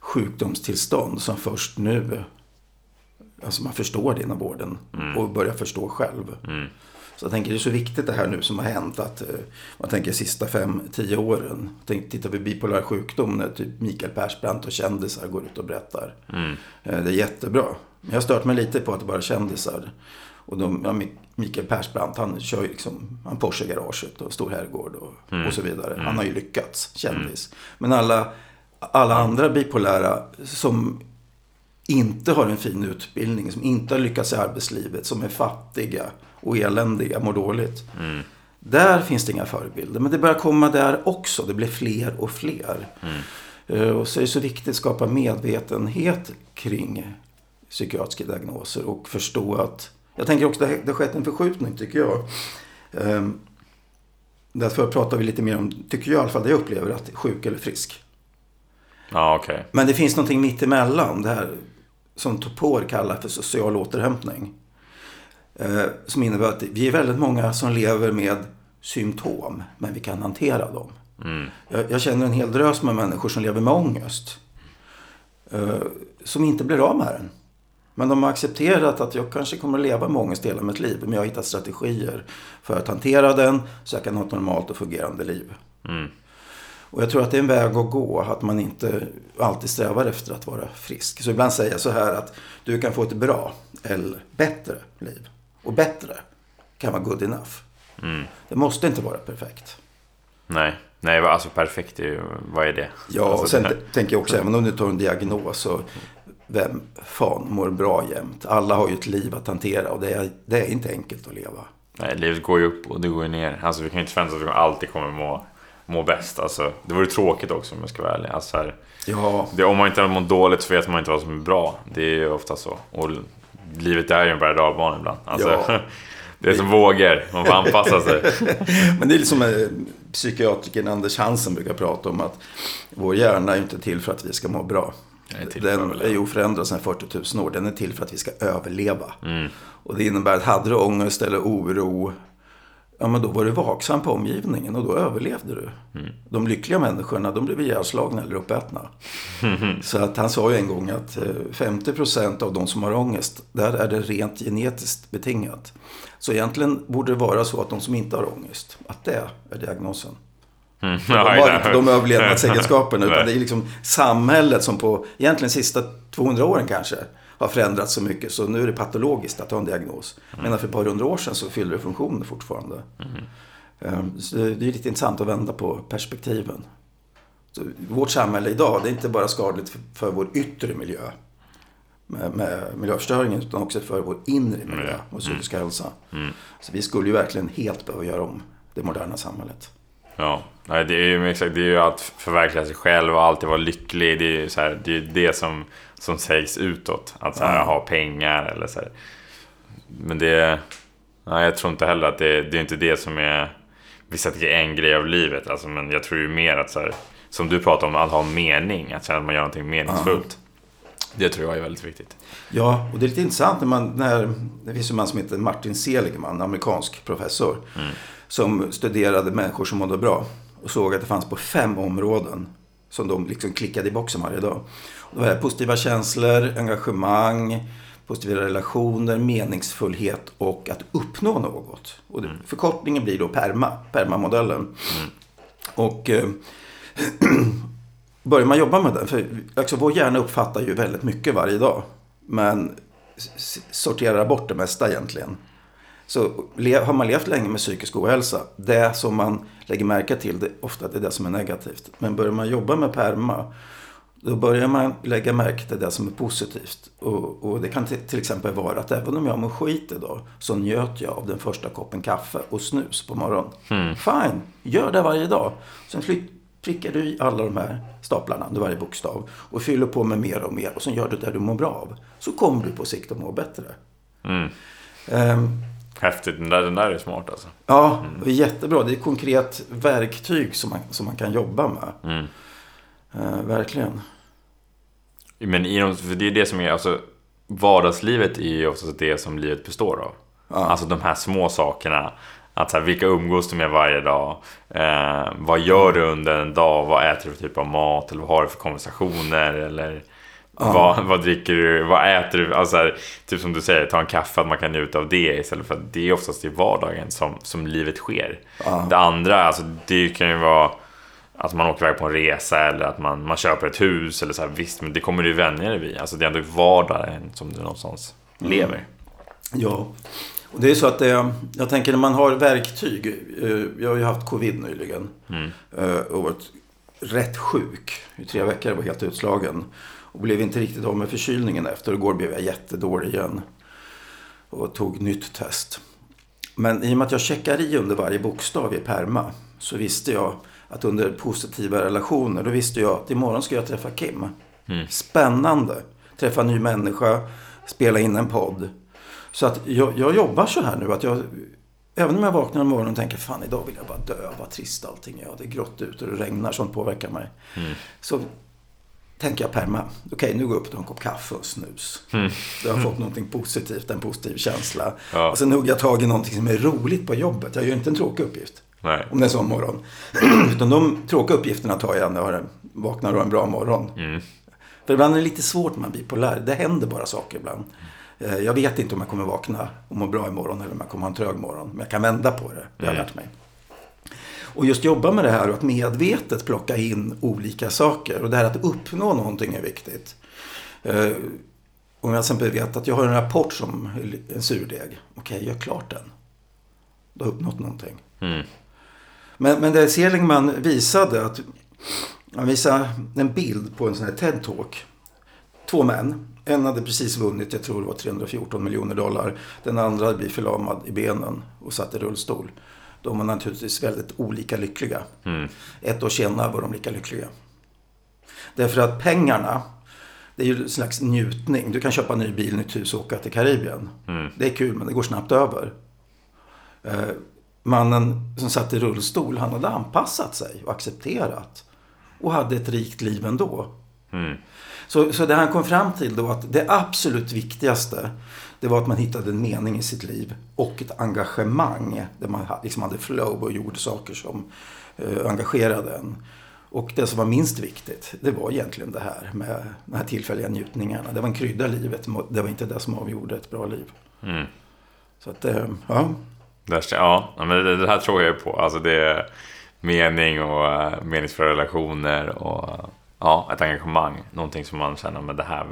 sjukdomstillstånd som först nu, alltså man förstår det inom vården mm. och börjar förstå själv. Mm. Så jag tänker det är så viktigt det här nu som har hänt att eh, man tänker sista fem, tio åren. Tänk, tittar vi bipolär sjukdom när typ Mikael Persbrandt och kändisar går ut och berättar. Mm. Eh, det är jättebra. Men jag har stört mig lite på att det bara är kändisar. Och de, ja, Mikael Persbrandt, han kör ju liksom han Porsche-garaget och stor herrgård och, mm. och så vidare. Han har ju lyckats, kändis. Mm. Men alla, alla andra bipolära som inte har en fin utbildning, som inte har lyckats i arbetslivet, som är fattiga och eländiga, mår dåligt. Mm. Där finns det inga förebilder. Men det börjar komma där också. Det blir fler och fler. Mm. Eh, och så är det så viktigt att skapa medvetenhet kring psykiatriska diagnoser och förstå att jag tänker också att det har skett en förskjutning tycker jag. Ehm, därför pratar vi lite mer om, tycker jag i alla fall, det jag upplever, att sjuk eller frisk. Ja, okej. Men det finns någonting mitt emellan. Det här som Topor kallar för social återhämtning. Eh, som innebär att vi är väldigt många som lever med symptom. Men vi kan hantera dem. Jag, jag känner en hel drös med människor som lever med ångest. Eh, som inte blir av med den. Men de har accepterat att jag kanske kommer att leva med ångest hela mitt liv. Men jag har hittat strategier för att hantera den så jag kan ha ett normalt och fungerande liv. Och jag tror att det är en väg att gå. Att man inte alltid strävar efter att vara frisk. Så ibland säger jag så här att du kan få ett bra eller bättre liv. Och bättre kan vara good enough. Det måste inte vara perfekt. Nej. Nej, alltså perfekt är ju, vad är det? Ja, alltså, och sen tänker jag också, även om du tar en diagnos, så vem fan mår bra jämt? Alla har ju ett liv att hantera och det är, det är inte enkelt att leva. Nej, livet går ju upp och det går ju ner. Alltså vi kan ju inte förvänta oss att vi alltid kommer må, må bäst. Alltså, det vore tråkigt också om jag ska vara ärlig. Alltså, här, Ja, det, om man inte mått dåligt så vet man inte vad som är bra. Det är ju ofta så. Och livet är ju en berg och ibland. Alltså, Ja. *laughs* Det är som vågor, man får anpassa sig. *laughs* men det är liksom eh, psykiatrikern Anders Hansen brukar prata om att vår hjärna är inte till för att vi ska må bra. Den är Den är ju oförändrad sedan 40 000 år. Den är till för att vi ska överleva. Mm. Och det innebär att hade du ångest eller oro, ja men då var du vaksam på omgivningen och då överlevde du. Mm. De lyckliga människorna, de blev ihjälslagna eller uppätna. *laughs* Så att han sa ju en gång att eh, 50% av de som har ångest, där är det rent genetiskt betingat. Så egentligen borde det vara så att de som inte har ångest, att det är diagnosen. Mm. De har inte de överlevnadsegenskaperna utan det är liksom samhället som på egentligen sista 200 åren kanske har förändrats så mycket så nu är det patologiskt att ha en diagnos. Men för ett par hundra år sedan så fyller det funktioner fortfarande. Ehm, Så det är lite intressant att vända på perspektiven. Så vårt samhälle idag, det är inte bara skadligt för, för vår yttre miljö med, med miljöförstöringen utan också för vår inre miljö och psykiska hälsa. Så vi skulle ju verkligen helt behöva göra om det moderna samhället. Ja, nej, det är ju exakt, det är ju att förverkliga sig själv och alltid vara lycklig. Det är ju så här, det, är det som, som sägs utåt. Att så här, Ja. ha pengar eller så här. Men det... Nej, jag tror inte heller att det, det är inte det som är... Vissa tycker en grej av livet. Alltså, men jag tror ju mer att så här, som du pratar om, att ha mening. Att känna att man gör någonting meningsfullt. Det tror jag är väldigt viktigt. Ja, och det är lite intressant när man, när, det finns en man som heter Martin Seligman, amerikansk professor. Som studerade människor som mådde bra. Och såg att det fanns på fem områden som de liksom klickade i boxen varje dag. Och det var positiva känslor, engagemang, positiva relationer, meningsfullhet och att uppnå något. Och det, förkortningen blir då PERMA, PERMA-modellen. Och eh, *clears throat* börjar man jobba med den, för alltså, vår hjärna uppfattar ju väldigt mycket varje dag. Men sorterar bort det mesta egentligen. Så har man levt länge med psykisk ohälsa, det som man lägger märke till, det, ofta det är det som är negativt. Men börjar man jobba med PERMA, då börjar man lägga märke till det som är positivt. Och, och det kan till, exempel vara att även om jag mår skit idag, så njöt jag av den första koppen kaffe och snus på morgonen. Fine, gör det varje dag. Sen flytt, prickar du i alla de här staplarna under varje bokstav och fyller på med mer och mer och sen gör du det du mår bra av. Så kommer du på sikt att må bättre. Mm. Ehm, Häftigt, den där, den där är smart alltså. Ja, det är jättebra. Det är ett konkret verktyg som man, som man kan jobba med. Mm. Eh, verkligen. Men i de, för det är det som är, alltså vardagslivet är ju oftast det som livet består av. Ja. Alltså de här små sakerna. Att så här, vilka umgås du med varje dag? Eh, vad gör du under en dag? Vad äter du för typ av mat? Eller vad har du för konversationer? Eller vad, vad dricker du? Vad äter du? Alltså här, typ som du säger, ta en kaffe, att man kan njuta av det istället för att det är oftast i vardagen som, som livet sker. Det andra, alltså det kan ju vara att man åker iväg på en resa eller att man, man köper ett hus eller så här, visst, men det kommer du vänja dig vid. Alltså det är ändå vardagen som du någonstans lever. Ja. Och det är så att det, jag tänker när man har verktyg. eh, Jag har ju haft covid nyligen. eh, Och varit rätt sjuk. I tre veckor var helt utslagen. Och blev inte riktigt av med förkylningen efter. Igår blev jag jättedålig igen. Och tog nytt test. Men i och med att jag checkar i under varje bokstav i PERMA. Så visste jag att under positiva relationer. Då visste jag att imorgon ska jag träffa Kim. Spännande. Träffa en ny människa. Spela in en podd. Så att jag, jag jobbar så här nu att jag, även om jag vaknar en morgon och tänker fan idag vill jag bara dö, vad trist allting är. Ja, det är grått ute och det regnar, sånt påverkar mig. Så tänker jag perma. Okej, nu går jag upp och tar en kopp kaffe och snus. Mm. Då har jag fått någonting positivt, en positiv känsla. Ja. Och sen hugger jag tag i någonting som är roligt på jobbet. Jag gör inte en tråkig uppgift. Nej. Om det är en sån morgon. *clears throat* Utan de tråkiga uppgifterna tar jag när jag vaknar och har en bra morgon. Mm. För ibland är det lite svårt när man blir bipolär. Det händer bara saker ibland. Eh, Jag vet inte om jag kommer vakna och må bra imorgon eller om jag kommer ha en trög morgon. Men jag kan vända på det. Det har jag lärt mig. Och just jobba med det här och att medvetet plocka in olika saker. Och det här att uppnå någonting är viktigt. Eh, Om jag till exempel vet att jag har en rapport som en surdeg. Okej, gör klart den. Då har jag uppnått någonting. Mm. Men, men det Seligman visade att han visade en bild på en sån här TED-talk. Två män. En hade precis vunnit, jag tror det var 314 miljoner dollar. Den andra hade blivit förlamad i benen och satt i rullstol. De var naturligtvis väldigt olika lyckliga. Mm. Ett år senare var de lika lyckliga. Därför att pengarna, det är ju en slags njutning. Du kan köpa en ny bil, nytt hus och åka till Karibien. Mm. Det är kul, men det går snabbt över. Eh, mannen som satt i rullstol, han hade anpassat sig och accepterat. Och hade ett rikt liv ändå. Mm. Så, så det han kom fram till då att det absolut viktigaste det var att man hittade en mening i sitt liv och ett engagemang där man liksom hade flow och gjorde saker som eh, engagerade en. Och det som var minst viktigt, det var egentligen det här med de här tillfälliga njutningarna. Det var en krydda i livet, det var inte det som avgjorde ett bra liv. Mm. Så att, eh, ja. Ja, men det, här tror jag på. Alltså det är mening och uh, meningsfulla relationer och eh, ja, ett engagemang. Någonting som man känner, men det här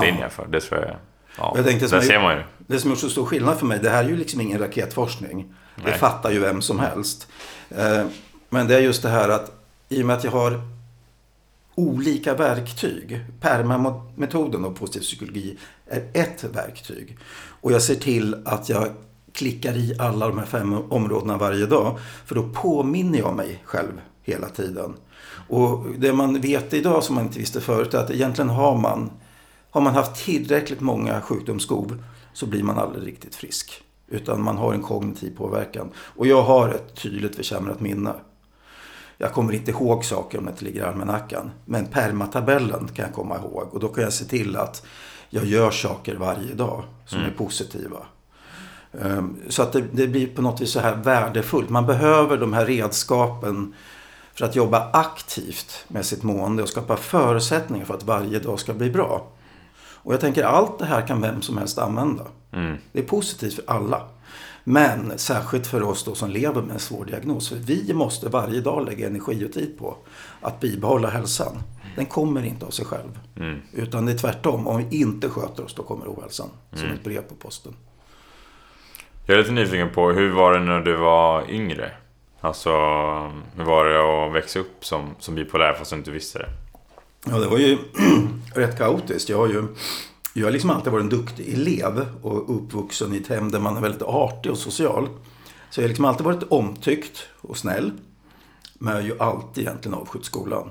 vill jag för. Det tror jag. Ja, Jag tänkte som det ser man ju. Det som gjort så stor skillnad för mig, det här är ju liksom ingen raketforskning. Det Nej. fattar ju vem som helst. Eh, Men det är just det här att i och med att jag har olika verktyg. PERMA-metoden och positiv psykologi är ett verktyg. Och jag ser till att jag klickar i alla de här fem områdena varje dag. För då påminner jag mig själv hela tiden. Och det man vet idag som man inte visste förut är att egentligen har man har man haft tillräckligt många sjukdomsskov så blir man aldrig riktigt frisk. Utan man har en kognitiv påverkan. Och jag har ett tydligt försämrat minne. Jag kommer inte ihåg saker om det ligger i almanackan. Men permatabellen kan jag komma ihåg. Och då kan jag se till att jag gör saker varje dag som är positiva. Ehm, Så att det, det blir på något vis så här värdefullt. Man behöver de här redskapen för att jobba aktivt med sitt mående och skapa förutsättningar för att varje dag ska bli bra. Och jag tänker allt det här kan vem som helst använda. Mm. Det är positivt för alla. Men särskilt för oss då som lever med en svår diagnos. För vi måste varje dag lägga energi och tid på att bibehålla hälsan. Den kommer inte av sig själv. Mm. Utan det är tvärtom. Om vi inte sköter oss då kommer ohälsan. Som ett brev på posten. Jag är lite nyfiken på, hur var det när du var yngre? Alltså, hur var det att växa upp som, som bipolär fast du inte visste det? Ja, det var ju *clears throat* rätt kaotiskt. Jag har ju jag har liksom alltid varit en duktig elev och uppvuxen i ett hem där man är väldigt artig och social. Så jag har liksom alltid varit omtyckt och snäll. Men jag har ju alltid egentligen avskytt skolan.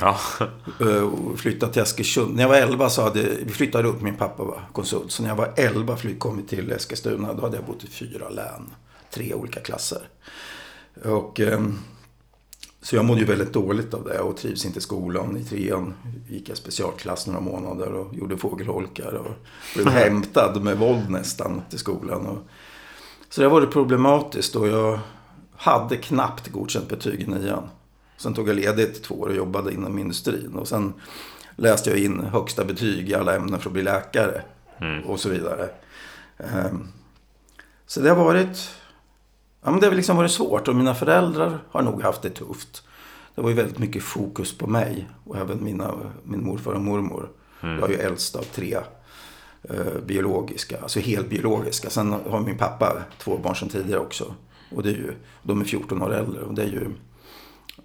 Ja, *laughs* Eh, och flyttat till Askersund. När jag var 11 så hade vi flyttade upp, min pappa var konsult. Så när jag var 11 flytt kom vi till Eskilstuna. Då hade jag bott i fyra län. Tre olika klasser. Och, ehm, så jag mådde ju väldigt dåligt av det och trivs inte i skolan. I trean gick jag specialklass några månader och gjorde fågelholkar. Och blev *laughs* hämtad med våld nästan till skolan. Och, så det var det problematiskt och jag hade knappt godkänt betyg i nian. Sen tog jag ledigt två år och jobbade inom industrin. Och sen läste jag in högsta betyg i alla ämnen för att bli läkare. Mm. Och så vidare. Ehm, Så det har varit... Ja, men det har liksom varit svårt och mina föräldrar har nog haft det tufft. Det var ju väldigt mycket fokus på mig och även mina, min morfar och mormor. Jag är ju äldst av tre eh, biologiska, alltså helt biologiska. Sen har min pappa två barn sedan tidigare också. Och det är ju, de är 14 år äldre och det är ju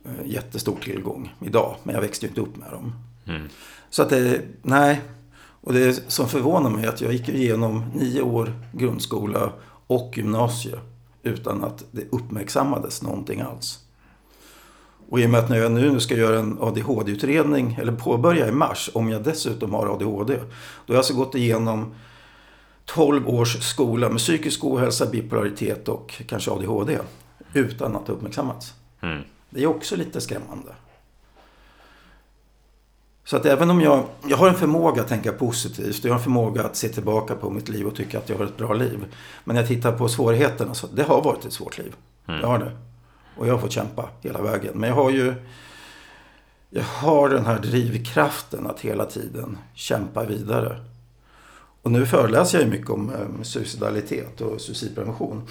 eh, jättestor tillgång idag. Men jag växte ju inte upp med dem. Mm. Så att det, nej. Och det som förvånar mig är att jag gick igenom nio år grundskola och gymnasie utan att det uppmärksammades någonting alls. Och i och med att när jag nu ska göra en ADHD-utredning, eller påbörja i mars, om jag dessutom har ADHD. Då har jag alltså gått igenom 12 års skola med psykisk ohälsa, bipolaritet och kanske ADHD. Utan att det uppmärksammats. Mm. Det är också lite skrämmande. Så att även om jag, jag har en förmåga att tänka positivt och jag har en förmåga att se tillbaka på mitt liv och tycka att jag har ett bra liv. Men när jag tittar på svårigheterna så det har varit ett svårt liv. Mm. Jag har det. Och jag har fått kämpa hela vägen. Men jag har ju jag har den här drivkraften att hela tiden kämpa vidare. Och nu föreläser jag ju mycket om eh, suicidalitet och suicidprevention.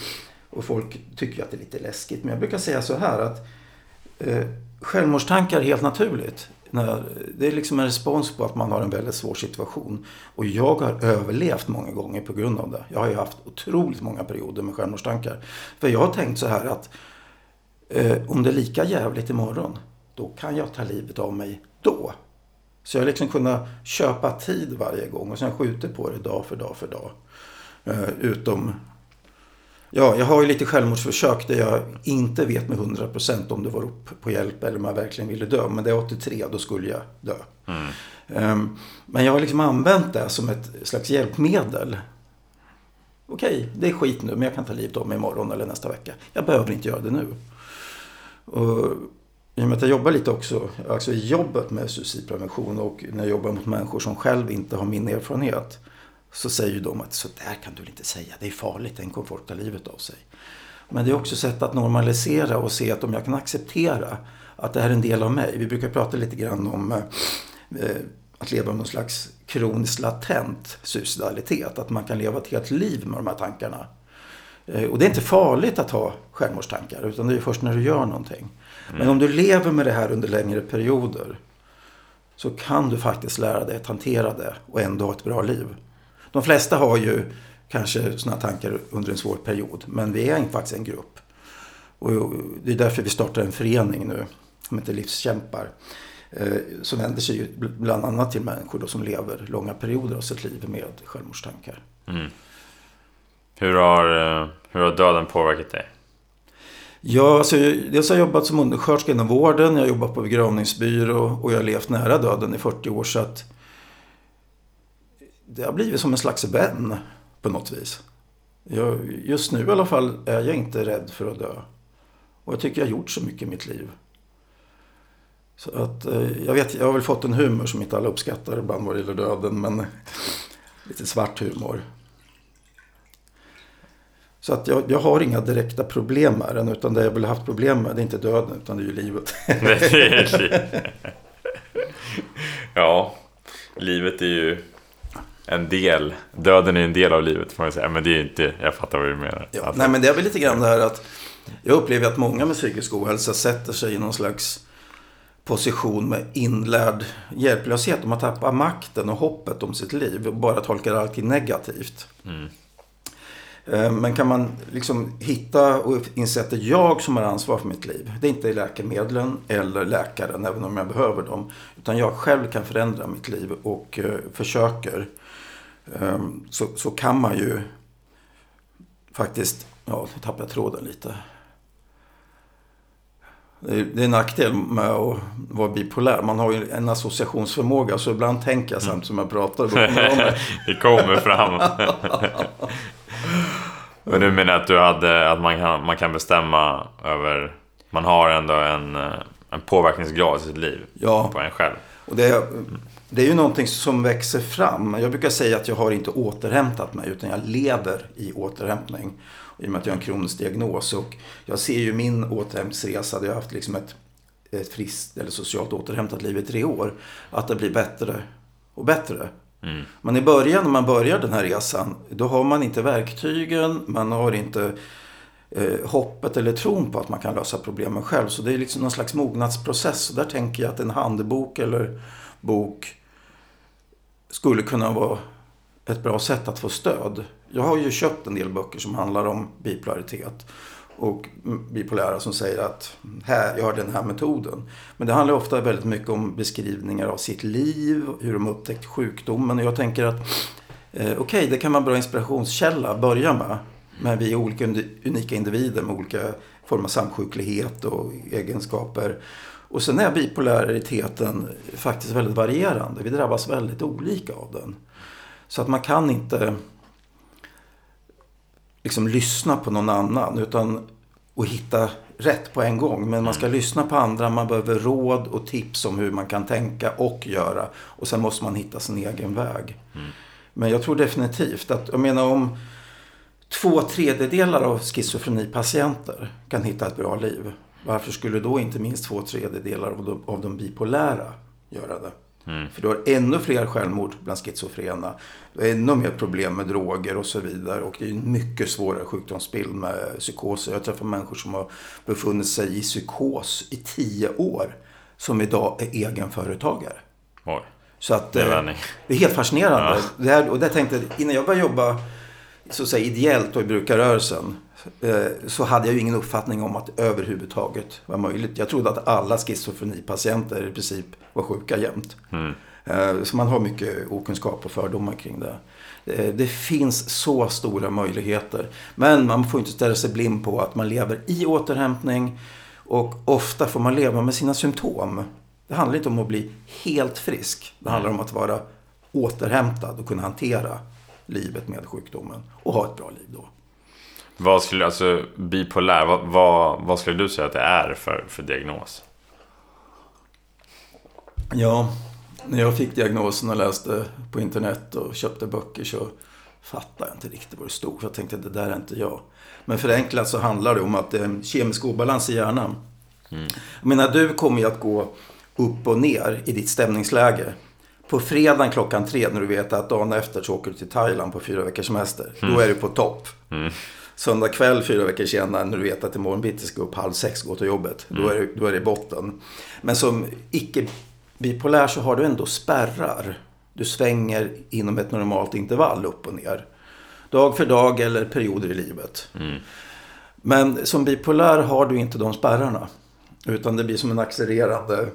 Och folk tycker att det är lite läskigt. Men jag brukar säga så här att eh, självmordstankar är helt naturligt. När, det är liksom en respons på att man har en väldigt svår situation. Och jag har överlevt många gånger på grund av det. Jag har ju haft otroligt många perioder med självmordstankar. För jag har tänkt så här att eh, om det är lika jävligt imorgon, då kan jag ta livet av mig då. Så jag har liksom kunnat köpa tid varje gång och sen skjuter på det dag för dag för dag. Eh, utom Ja, jag har ju lite självmordsförsök där jag inte vet med 100% om det var upp på hjälp eller om jag verkligen ville dö. Men det är 83, då skulle jag dö. Mm. Um, men jag har liksom använt det som ett slags hjälpmedel. Okej, det är skit nu, men jag kan ta livet av mig imorgon eller nästa vecka. Jag behöver inte göra det nu. Och i och med att jag jobbar lite också, alltså i jobbet med suicidprevention och när jag jobbar mot människor som själv inte har min erfarenhet. Så säger de att så där kan du inte säga, det är farligt, den kommer folk ta livet av sig. Men det är också sätt att normalisera och se att om jag kan acceptera att det här är en del av mig. Vi brukar prata lite grann om eh, att leva med någon slags kroniskt latent suicidalitet. Att man kan leva ett helt liv med de här tankarna. Eh, och det är inte farligt att ha självmordstankar utan det är först när du gör någonting. Mm. Men om du lever med det här under längre perioder så kan du faktiskt lära dig att hantera det och ändå ha ett bra liv. De flesta har ju kanske sådana tankar under en svår period. Men vi är faktiskt en grupp. Och det är därför vi startar en förening nu som heter Livskämpar. Eh, som vänder sig bland annat till människor då som lever långa perioder av sitt liv med självmordstankar. Mm. Hur, har, eh, hur har döden påverkat dig? Ja, alltså, dels har jag jobbat som undersköterska inom vården, jag har jobbat på begravningsbyrå och jag har levt nära döden i 40 år. Så att det har blivit som en slags vän på något vis. Jag, just nu i alla fall är jag inte rädd för att dö. Och jag tycker jag har gjort så mycket i mitt liv. Så att, eh, jag, vet, jag har väl fått en humor som inte alla uppskattar ibland vad det gäller döden. Men *laughs* lite svart humor. Så att jag, jag, har inga direkta problem med den. Utan det jag väl haft problem med det är inte döden utan det är ju livet. *laughs* *laughs* ja, livet är ju en del. Döden är en del av livet får man säga. Men det är inte, jag fattar vad du menar. Ja, alltså. Nej men det är väl lite grann det här att jag upplever att många med psykisk ohälsa sätter sig i någon slags position med inlärd hjälplöshet. De har tappat makten och hoppet om sitt liv och bara tolkar allting negativt. Mm. Eh, men kan man liksom hitta och inse att det är jag som har ansvar för mitt liv. Det är inte läkemedlen eller läkaren, även om jag behöver dem. Utan jag själv kan förändra mitt liv och uh, försöker. Um, så, så kan man ju faktiskt, ja, nu tappade jag tråden lite. Det är, en nackdel med att vara bipolär. Man har ju en associationsförmåga. Så ibland tänker jag samtidigt som jag pratar. *laughs* det kommer fram. *laughs* Men du menar att du hade, att man kan, man kan bestämma över, man har ändå en, en påverkningsgrad i sitt liv ja. på en själv. Och det, är, det är ju någonting som växer fram. Jag brukar säga att jag har inte återhämtat mig utan jag lever i återhämtning. I och med att jag har en kronisk diagnos. Och jag ser ju min återhämtningsresa, där jag har haft liksom ett, ett friskt eller socialt återhämtat liv i tre år. Att det blir bättre och bättre. Mm. Men i början, när man börjar den här resan, då har man inte verktygen, man har inte eh, hoppet eller tron på att man kan lösa problemen själv. Så det är liksom någon slags mognadsprocess. Och där tänker jag att en handbok eller bok skulle kunna vara ett bra sätt att få stöd. Jag har ju köpt en del böcker som handlar om bipolaritet och bipolära som säger att här, jag har den här metoden. Men det handlar ofta väldigt mycket om beskrivningar av sitt liv, hur de upptäckt sjukdomen. Och jag tänker att eh, okej, okay, det kan vara en bra inspirationskälla att börja med. Men vi är olika unika individer med olika former av samsjuklighet och egenskaper. Och sen är bipolariteten faktiskt väldigt varierande. Vi drabbas väldigt olika av den. Så att man kan inte liksom lyssna på någon annan. Utan och hitta rätt på en gång. Men man ska lyssna på andra, man behöver råd och tips om hur man kan tänka och göra. Och sen måste man hitta sin egen väg. Men jag tror definitivt att, jag menar om två tredjedelar av schizofrenipatienter kan hitta ett bra liv. Varför skulle då inte minst två tredjedelar av de, av de bipolära göra det? För du har ännu fler självmord bland schizofrena. Du har ännu mer problem med droger och så vidare. Och det är en mycket svårare sjukdomsbild med psykoser. Jag träffar människor som har befunnit sig i psykos i tio år. Som idag är egenföretagare. Oj. Så att, Det är eh, det är helt fascinerande. Ja. Det här, och där tänkte innan jag började jobba så att säga, ideellt och i brukarrörelsen. Eh, Så hade jag ju ingen uppfattning om att det överhuvudtaget var möjligt. Jag trodde att alla schizofrenipatienter i princip var sjuka jämt. Eh, Så man har mycket okunskap och fördomar kring det. Eh, Det finns så stora möjligheter. Men man får inte ställa sig blind på att man lever i återhämtning. Och ofta får man leva med sina symptom. Det handlar inte om att bli helt frisk. Det handlar om att vara återhämtad och kunna hantera livet med sjukdomen. Och ha ett bra liv då. Vad skulle, alltså bipolär, vad, vad, vad skulle du säga att det är för, för diagnos? Ja, när jag fick diagnosen och läste på internet och köpte böcker så fattade jag inte riktigt vad det stod. Jag tänkte det där är inte jag. Men förenklat så handlar det om att det är en kemisk obalans i hjärnan. Jag menar, du kommer ju att gå upp och ner i ditt stämningsläge. På fredagen klockan tre när du vet att dagen efter så åker du till Thailand på fyra veckors semester. Då är du på topp. Söndag kväll fyra veckor senare när du vet att imorgon bitti ska upp halv sex och gå till jobbet. Då, är, du- då är det botten. Men som icke-bipolär så har du ändå spärrar. Du svänger inom ett normalt intervall upp och ner. Dag för dag eller perioder i livet. Men som bipolär har du inte de spärrarna. Utan det blir som en accelererande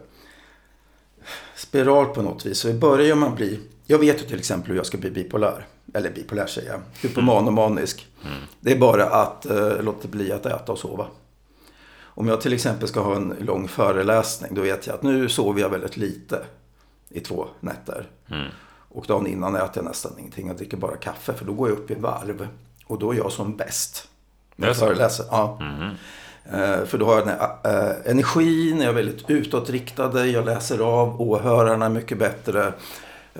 spiral på något vis. Så i början man bli... Jag vet ju till exempel hur jag ska bli bipolär. Eller bipolär säger jag. Hypoman och manisk. Det är bara att eh, låta bli att äta och sova. Om jag till exempel ska ha en lång föreläsning. Då vet jag att nu sover jag väldigt lite. I två nätter. Och dagen innan äter jag nästan ingenting. Jag dricker bara kaffe. För då går jag upp i varv. Och då är jag som bäst. När jag föreläser. Ja. Eh, För då har jag den här eh, energin, jag är väldigt utåtriktad, jag läser av åhörarna mycket bättre,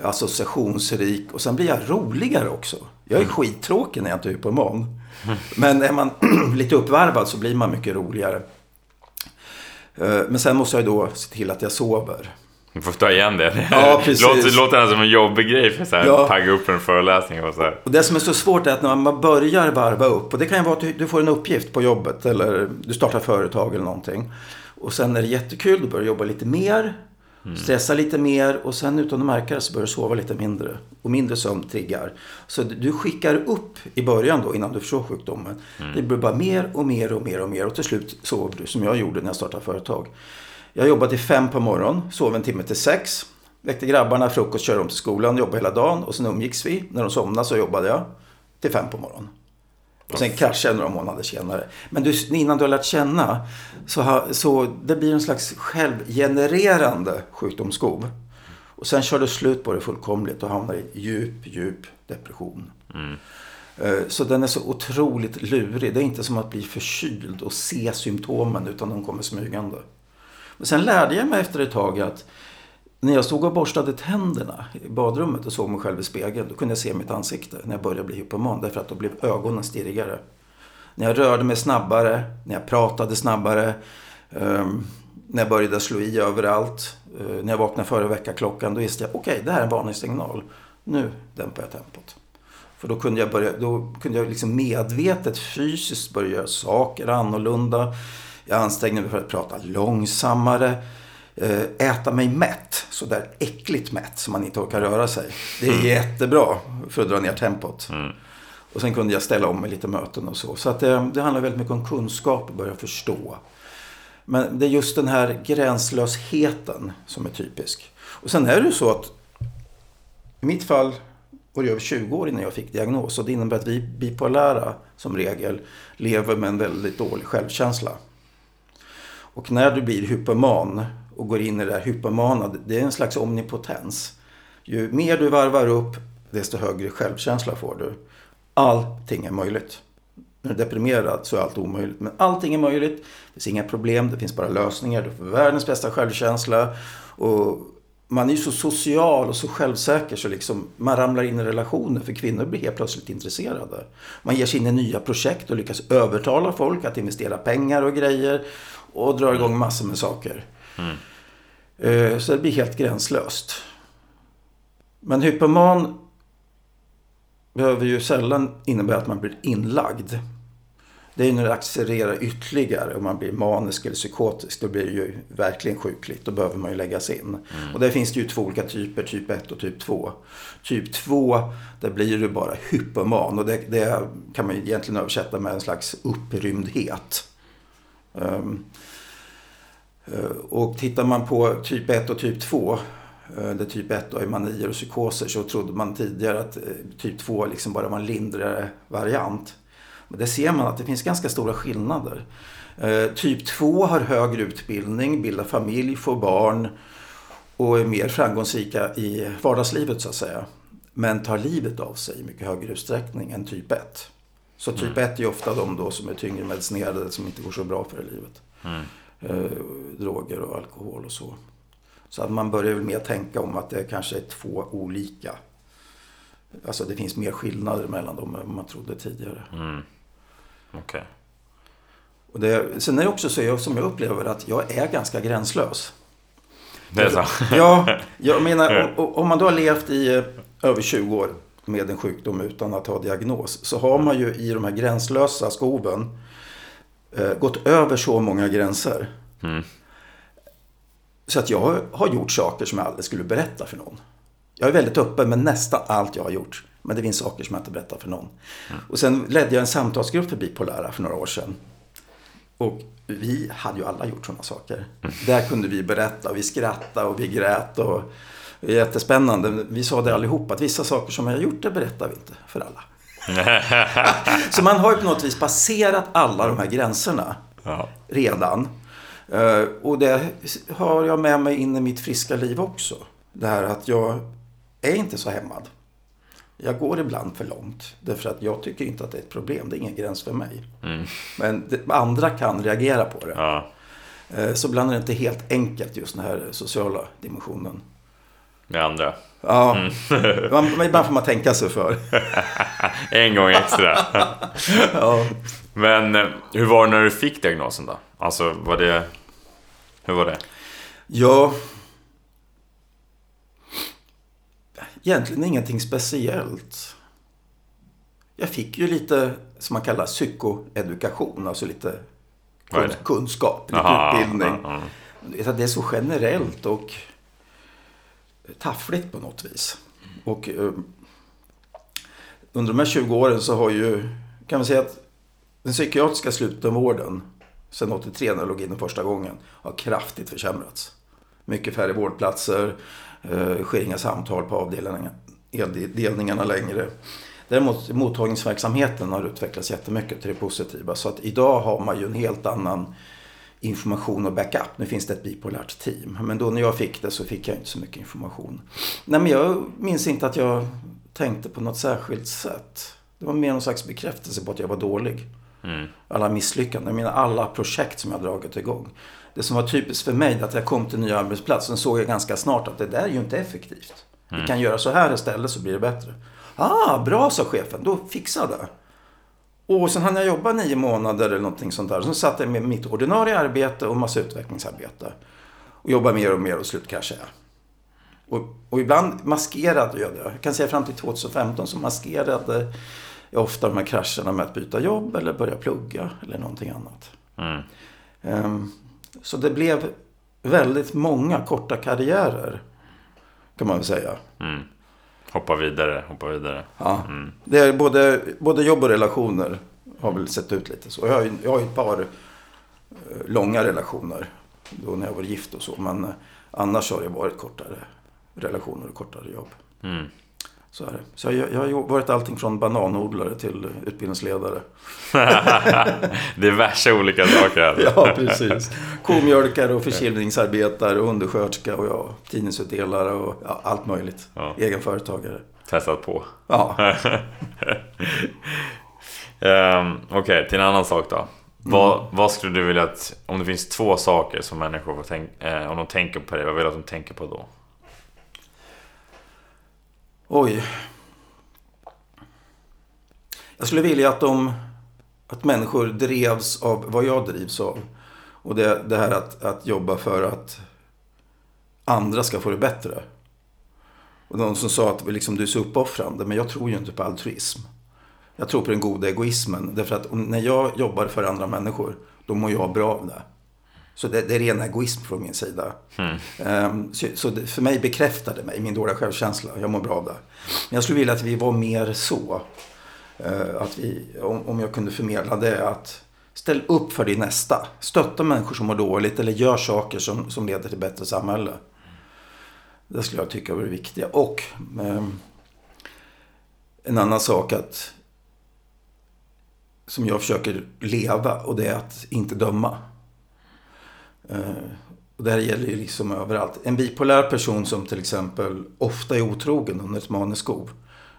associationsrik och sen blir jag roligare också. Jag är skittråkig när jag inte är hypoman. Men är man *clears throat* lite uppvarvad så blir man mycket roligare. Eh, Men sen måste jag då se till att jag sover. Du får ta igen det. *laughs* Ja, precis. låter, låter som en jobbig grej för att Ja. pagga upp en föreläsning och så här. Och det som är så svårt är att när man börjar varva upp, och det kan ju vara att du, du får en uppgift på jobbet eller du startar företag eller någonting. Och sen är det jättekul, du börjar jobba lite mer, stressa lite mer och sen utan att märka det så börjar du sova lite mindre. Och mindre sömn triggar. Så du- skickar upp i början då innan du förstår sjukdomen. Det blir bara mer och mer och mer och mer och till slut sover du som jag gjorde när jag startade företag. Jag jobbade till fem på morgonen, sov en timme till sex. Väckte grabbarna, frukost, körde dem till skolan, jobbade hela dagen och sen umgicks vi. När de somnade så jobbade jag till fem på morgonen. Och sen kraschade jag några månader senare. Men du, innan du har lärt känna så, ha, så det blir en slags självgenererande sjukdomsskov. Och sen kör du slut på det fullkomligt och hamnar i djup, djup depression. Eh, Så den är så otroligt lurig. Det är inte som att bli förkyld och se symptomen utan de kommer smygande. Men sen lärde jag mig efter ett tag att när jag stod och borstade tänderna i badrummet och såg mig själv i spegeln, då kunde jag se mitt ansikte när jag började bli hypoman. Därför att då blev ögonen stirrigare. När jag rörde mig snabbare, när jag pratade snabbare, ehm, när jag började slå i överallt, eh, när jag vaknade före väckarklockan, då visste jag okej, det här är en varningssignal. Nu dämpar jag tempot. För då kunde jag, börja, då kunde jag liksom medvetet fysiskt börja göra saker annorlunda. Jag ansträngde mig för att prata långsammare eh, Äta mig mätt, så där äckligt mätt så man inte orkar röra sig. Det är jättebra för att dra ner tempot. Och sen kunde jag ställa om med lite möten och så. Så att det, det handlar väldigt mycket om kunskap och börja förstå. Men det är just den här gränslösheten som är typisk. Och sen är det ju så att i mitt fall var det över 20 år innan jag fick diagnos. Och det innebär att vi bipolära som regel lever med en väldigt dålig självkänsla. Och när du blir hypoman och går in i det där hypomana, det är en slags omnipotens. Ju mer du varvar upp, desto högre självkänsla får du. Allting är möjligt. När du är deprimerad så är allt omöjligt. Men allting är möjligt. Det finns inga problem, det finns bara lösningar. Du får världens bästa självkänsla. Och man är ju så social och så självsäker så liksom man ramlar in i relationer för kvinnor blir helt plötsligt intresserade. Man ger sig in i nya projekt och lyckas övertala folk att investera pengar och grejer och drar igång massor med saker. Mm. Så det blir helt gränslöst. Men hypoman behöver ju sällan innebära att man blir inlagd. Det är när det accelererar ytterligare och man blir manisk eller psykotisk. Då blir det ju verkligen sjukligt. Då behöver man ju läggas in. Mm. Och där finns det ju två olika typer, typ 1 och typ 2. Typ 2, där blir du bara hypoman. Och det, det kan man ju egentligen översätta med en slags upprymdhet. Um, och tittar man på typ 1 och typ 2 Eh, där typ 1 är manier och psykoser så trodde man tidigare att eh, typ 2 liksom bara var en lindrigare variant. Men det ser man att det finns ganska stora skillnader. Eh, typ 2 har högre utbildning, bildar familj, får barn och är mer framgångsrika i vardagslivet så att säga. Men tar livet av sig i mycket högre utsträckning än typ 1. Så typ 1 mm. är ofta de då som är tyngre medicinerade som inte går så bra för livet. Mm. Droger och alkohol och så. Så att man börjar väl mer tänka om att det kanske är två olika. Alltså det finns mer skillnader mellan dem än man trodde tidigare. Mm. Okay. Och det, sen är det också så som jag upplever att jag är ganska gränslös. Det är så? Ja, jag *laughs* menar om, man då har levt i eh, över 20 år med en sjukdom utan att ha diagnos. Så har man ju i de här gränslösa skoven eh, gått över så många gränser. Mm. Så att jag har gjort saker som jag aldrig skulle berätta för någon. Jag är väldigt öppen med nästan allt jag har gjort. Men det finns saker som jag inte berättar för någon. Mm. Och sen ledde jag en samtalsgrupp för bipolära för några år sedan. Och vi hade ju alla gjort sådana saker. Mm. Där kunde vi berätta och vi skrattade och vi grät. Och det är jättespännande. Vi sa det allihop att vissa saker som jag har gjort det berättar vi inte för alla. *laughs* Så man har ju på något vis passerat alla de här gränserna ja. redan. Eh, och det har jag med mig in i mitt friska liv också. Det här att jag är inte så hämmad. Jag går ibland för långt. Därför att jag tycker inte att det är ett problem. Det är ingen gräns för mig. Mm. Men det, andra kan reagera på det. Ja. Eh, så ibland är det inte helt enkelt just den här sociala dimensionen. Med andra? Ja, mm. man, ibland får man tänka sig för. *laughs* en gång extra. *laughs* ja. Men eh, hur var det när du fick diagnosen då? Alltså var det... Hur var det? Ja... Egentligen ingenting speciellt. Jag fick ju lite, som man kallar psykoedukation, alltså lite kun kunskap, lite aha, utbildning. Aha, aha. Det är så generellt och taffligt på något vis. Och eh, under de här 20 åren så har ju, kan man säga att den psykiatriska slutenvården sen 83 när jag låg in första gången har kraftigt försämrats. Mycket färre vårdplatser, eh, sker inga samtal på avdelningarna längre. Däremot mottagningsverksamheten har utvecklats jättemycket till det positiva. Så att idag har man ju en helt annan information och backup. Nu finns det ett bipolärt team. Men då när jag fick det så fick jag inte så mycket information. Nej men jag minns inte att jag tänkte på något särskilt sätt. Det var mer någon slags bekräftelse på att jag var dålig. Mm. Alla misslyckanden, jag menar alla projekt som jag dragit igång. Det som var typiskt för mig, att jag kom till en ny arbetsplats, sen såg jag ganska snart att det där är ju inte effektivt. Mm. Vi kan göra så här istället så blir det bättre. Ah, bra sa chefen, då fixar det. Och sen hann jag jobba nio månader eller någonting sånt där. Sen satt jag med mitt ordinarie arbete och massa utvecklingsarbete. Och jobbade mer och mer och slutcashade jag. Och, och ibland maskerade jag det. Jag kan säga fram till 2015 så maskerade jag ofta de här krascherna med att byta jobb eller börja plugga eller någonting annat. Mm. Um, så det blev väldigt många korta karriärer. Kan man väl säga. Mm. Hoppa vidare, hoppa vidare. Ja. Mm. Det är både, både jobb och relationer har väl sett ut lite så. Jag har ju, jag har ett par eh, långa relationer. Då när jag var gift och så. Men eh, annars har det varit kortare relationer och kortare jobb. Mm. Så, är det. så jag, jag har varit allting från bananodlare till utbildningsledare. *laughs* Diverse olika saker. ja, precis. Komjölkare och förkylningsarbetare och undersköterska och ja, tidningsutdelare och ja, allt möjligt. Ja. Egenföretagare. Testat på. Ja. Um, *laughs* Okej, okay, till en annan sak då. Mm. Vad, vad, skulle du vilja att, om det finns två saker som människor får tänka, eh, om de tänker på det, vad vill du att de tänker på då? Oj. Jag skulle vilja att de, att människor drevs av vad jag drivs av. Och det, det här att, att jobba för att andra ska få det bättre. Och någon som sa att liksom, du är så uppoffrande, men jag tror ju inte på altruism. Jag tror på den goda egoismen. Därför att när jag jobbar för andra människor, då mår jag bra av det. Så det, det är ren egoism från min sida. Mm. Um, så, så det, för mig bekräftar det mig, min dåliga självkänsla. Jag mår bra av det. Men jag skulle vilja att vi var mer så. Uh, att vi, om, om jag kunde förmedla det, att ställ upp för din nästa. Stötta människor som mår dåligt eller gör saker som, som leder till bättre samhälle. Det skulle jag tycka var det viktiga. Och um, en annan sak att som jag försöker leva och det är att inte döma. Uh, och det här gäller ju liksom överallt. En bipolär person som till exempel ofta är otrogen under ett maneskov.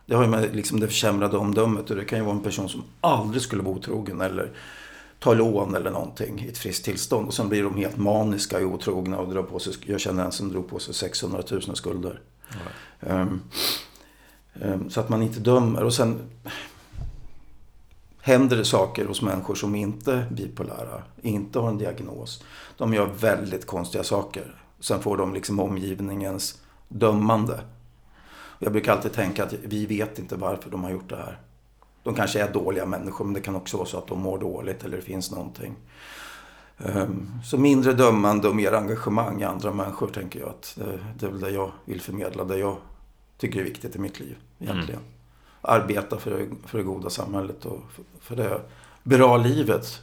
Det har ju med liksom det försämrade omdömet och det kan ju vara en person som aldrig skulle vara otrogen eller ta lån eller någonting i ett friskt tillstånd. Och sen blir de helt maniska och otrogna och drar på sig, jag känner en som drog på sig 600 000 skulder. Mm. Um, um, så att man inte dömer. Och sen händer det saker hos människor som inte är bipolära, inte har en diagnos. De gör väldigt konstiga saker. Sen får de liksom omgivningens dömande. Jag brukar alltid tänka att vi vet inte varför de har gjort det här. De kanske är dåliga människor men det kan också vara så att de mår dåligt eller det finns någonting. Ehm, så mindre dömande och mer engagemang i andra människor tänker jag att eh, det, är väl det jag vill förmedla. Det jag tycker är viktigt i mitt liv egentligen. Mm. Arbeta för det, för det goda samhället och för, det bra livet.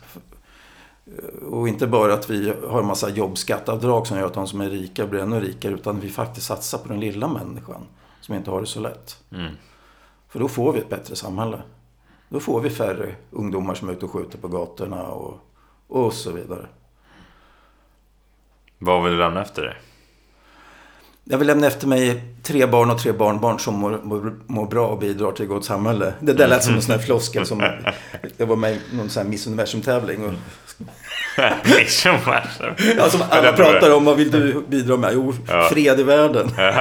Och inte bara att vi har en massa jobbskattavdrag som gör att de som är rika blir ännu rikare. Utan vi faktiskt satsar på den lilla människan som inte har det så lätt. Mm. För då får vi ett bättre samhälle. Då får vi färre ungdomar som är ute och skjuter på gatorna och, och så vidare. Vad vill du lämna efter dig? Jag vill lämna efter mig tre barn och tre barnbarn som mår, mår, mår bra och bidrar till ett gott samhälle. Det där lät som en sån här floskel som... *laughs* Jag var med i någon sån här Miss Universum-tävling. Och... Miss Universum? *laughs* Ja, som alla pratar om. Vad vill du bidra med? Jo, ja. fred i världen. *laughs* Nej,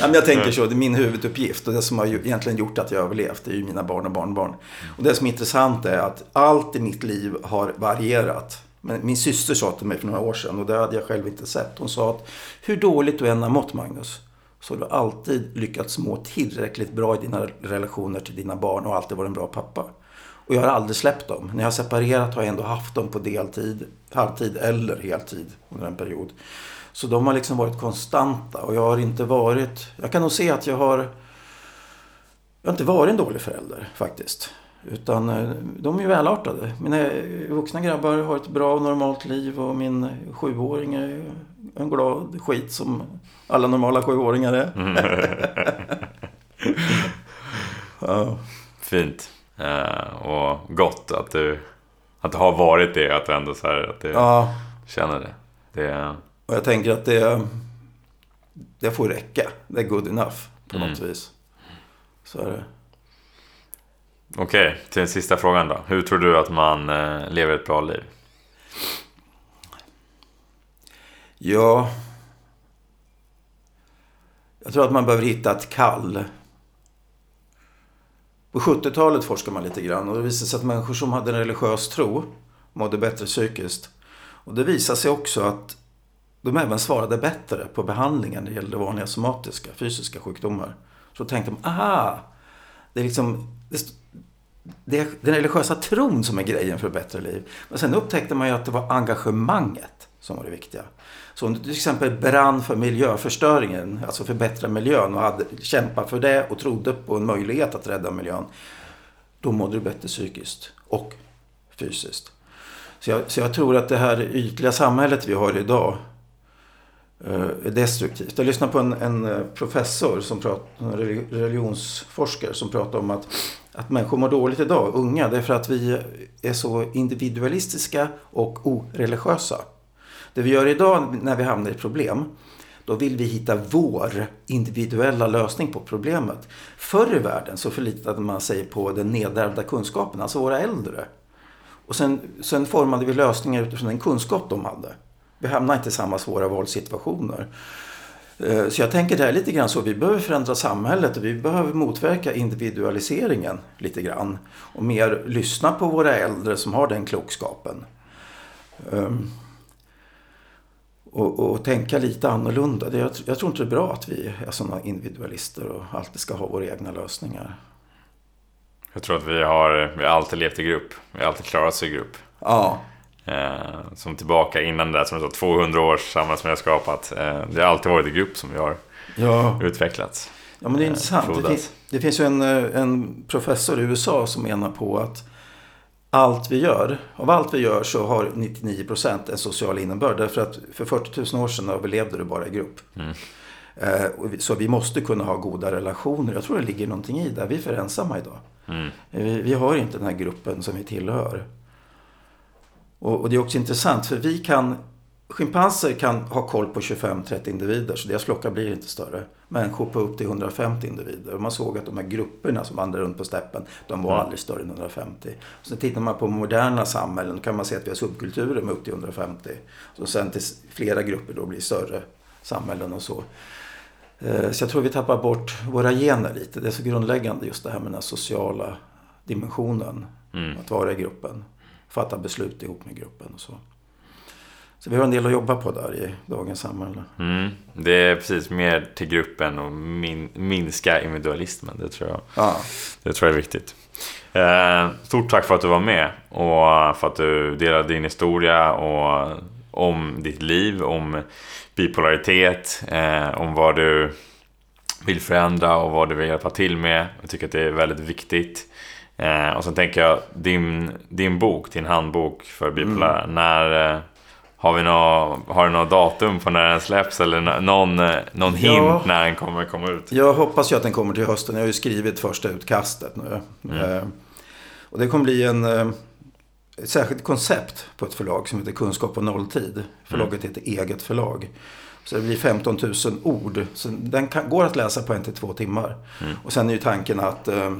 men jag tänker så. Det är min huvuduppgift. Och det som har egentligen gjort att jag har överlevt är ju mina barn och barnbarn. Och det som är intressant är att allt i mitt liv har varierat. Men min syster sa till mig för några år sedan och det hade jag själv inte sett. Hon sa att hur dåligt du än har mått Magnus så har du alltid lyckats må tillräckligt bra i dina relationer till dina barn och alltid varit en bra pappa. Och jag har aldrig släppt dem. När jag har separerat har jag ändå haft dem på deltid, halvtid eller heltid under en period. Så de har liksom varit konstanta och jag har inte varit... Jag kan nog se att jag har... Jag har inte varit en dålig förälder faktiskt. Utan eh, de är ju välartade. Mina vuxna grabbar har ett bra och normalt liv och min sjuåring är en glad skit som alla normala sjuåringar är. *laughs* ja. Fint. Uh, och gott att du, att du har varit det. Att du ändå så här, att du ja. känner det. det. Och jag tänker att det, det får räcka. Det är good enough på mm. något vis. Så är det. Okej, okay, till den sista frågan då. Hur tror du att man eh, lever ett bra liv? Ja... Jag tror att man behöver hitta ett kall. På 70-talet forskade man lite grann och det visade sig att människor som hade en religiös tro mådde bättre psykiskt. Och det visade sig också att de även svarade bättre på behandlingen när det gällde vanliga somatiska, fysiska sjukdomar. Så tänkte de, aha, det är liksom, det, är den religiösa tron som är grejen för ett bättre liv. Men sen upptäckte man ju att det var engagemanget som var det viktiga. Så om du till exempel brann för miljöförstöringen, alltså förbättra miljön och hade kämpat för det och trodde på en möjlighet att rädda miljön. Då mådde du bättre psykiskt och fysiskt. Så jag, så jag tror att det här ytliga samhället vi har idag Eh, destruktivt. Jag lyssnade på en, en eh, professor, som prat, en religionsforskare, som pratade om att att människor mår dåligt idag, unga, det är för att vi är så individualistiska och oreligiösa. Det vi gör idag när vi hamnar i problem, Då vill vi hitta vår individuella lösning på problemet. Förr i världen så förlitade man sig på den nedärvda kunskapen, alltså våra äldre. Och sen, sen formade vi lösningar utifrån den kunskap de hade. Vi hamnade inte i samma svåra valsituationer. Eh, så jag tänker det är lite grann så. Vi behöver förändra samhället och vi behöver motverka individualiseringen lite grann. Och mer lyssna på våra äldre som har den klokskapen. Um, och, och, tänka lite annorlunda. Det, jag, jag, tror inte det är bra att vi är sådana individualister och alltid ska ha våra egna lösningar. Jag tror att vi har, vi har alltid levt i grupp. Vi har alltid klarat oss i grupp. Ja. Eh, som tillbaka innan det där, som så 200 års samhälle som vi har skapat. Eh, det har alltid varit i grupp som vi har ja. utvecklats. Ja, men det är eh, intressant. Det finns, det finns ju en, eh, en professor i USA som menar på att allt vi gör, av allt vi gör så har 99% en social innebörd. Därför att för 40 000 år sedan överlevde du bara i grupp. Mm. Eh, så vi måste kunna ha goda relationer. Jag tror det ligger någonting i det. Vi är för ensamma idag. Mm. Vi, vi har inte den här gruppen som vi tillhör. Och, och det är också intressant för vi kan Schimpanser kan ha koll på 25-30 individer så deras flockar blir inte större. Människor på upp till 150 individer. Och man såg att de här grupperna som vandrar runt på steppen, de var aldrig större än 150. Och sen tittar man på moderna samhällen, då kan man se att vi har subkulturer med upp till 150. Och sen till flera grupper då blir större samhällen och så. Eh, så jag tror vi tappar bort våra gener lite. Det är så grundläggande just det här med den sociala dimensionen. Mm. Att vara i gruppen. Fatta beslut ihop med gruppen och så. Så vi har en del att jobba på där i dagens samhälle. Mm. Det är precis mer till gruppen och min, minska individualismen. Det tror jag, ja. det tror jag är viktigt. Eh, stort tack för att du var med och för att du delade din historia och om ditt liv, om bipolaritet, eh, om vad du vill förändra och vad du vill hjälpa till med. Jag tycker att det är väldigt viktigt. Eh, och sen tänker jag, din, din bok, din handbok för bipolära, mm. när... Eh, har, vi nå, har du något datum på när den släpps eller någon, eh, någon hint ja, när den kommer komma ut? Jag hoppas ju att den kommer till hösten. Jag har ju skrivit första utkastet nu. Mm. Eh, och det kommer bli en, eh, ett särskilt koncept på ett förlag som heter Kunskap på nolltid. Förlaget mm. heter Eget förlag. Så det blir 15 000 ord. Så den kan, går att läsa på en till två timmar. Mm. Och sen är ju tanken att eh,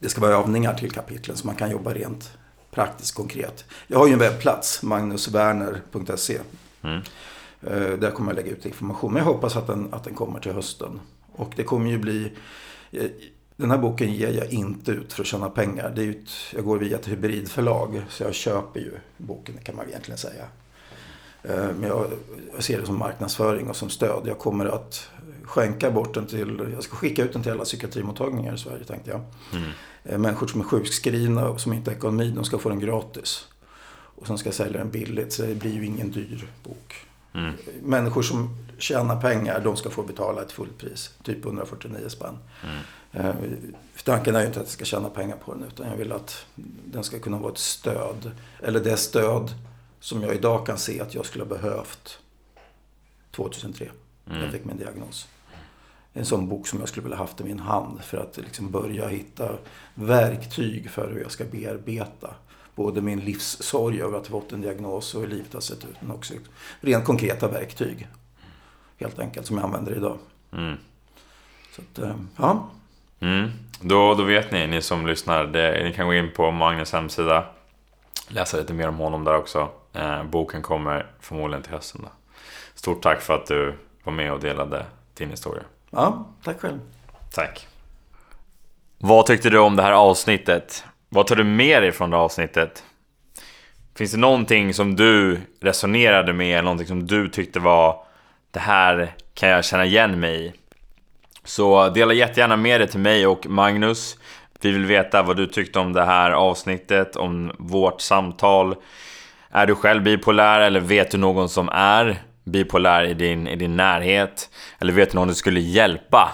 det ska vara övningar till kapitlen så man kan jobba rent praktiskt konkret. Jag har ju en webbplats, magnuswerner.se. Mm. Eh, där kommer jag lägga ut information. Men jag hoppas att den, att den kommer till hösten. Och det kommer ju bli... Eh, den här boken ger jag inte ut för att tjäna pengar. Det är ett, jag går via ett hybridförlag. Så jag köper ju boken kan man egentligen säga. Eh, men jag, jag ser det som marknadsföring och som stöd. Jag kommer att skänka bort den till, jag ska skicka ut den till alla psykiatrimottagningar i Sverige tänkte jag. Mm. Eh, människor som är sjukskrivna och som inte har ekonomi, de ska få den gratis. Och sen ska jag sälja den billigt, så det blir ju ingen dyr bok. Mm. Människor som tjänar pengar, de ska få betala ett fullt pris. Typ 149 spänn. Mm. Eh, tanken är ju inte att jag ska tjäna pengar på den, utan jag vill att den ska kunna vara ett stöd. Eller det stöd som jag idag kan se att jag skulle ha behövt 2003. Mm. Jag fick min diagnos en sån bok som jag skulle vilja haft i min hand för att liksom börja hitta verktyg för hur jag ska bearbeta både min livssorg över att ha fått en diagnos och hur livet har sett ut, men också rent konkreta verktyg. Helt enkelt, som jag använder idag. Mm. Så att, eh, ja. Mm. Då, då vet ni, ni som lyssnar, det, ni kan gå in på Magnus hemsida, läsa lite mer om honom där också. Eh, boken kommer förmodligen till hösten. Då. Stort tack för att du var med och delade din historia. Ja, tack själv. Tack. Vad tyckte du om det här avsnittet? Vad tar du med dig från det här avsnittet? Finns det någonting som du resonerade med, någonting som du tyckte var det här kan jag känna igen mig i? Så dela jättegärna med dig till mig och Magnus. Vi vill veta vad du tyckte om det här avsnittet, om vårt samtal. Är du själv bipolär eller vet du någon som är? bipolär i din, i din närhet eller vet du någon du skulle hjälpa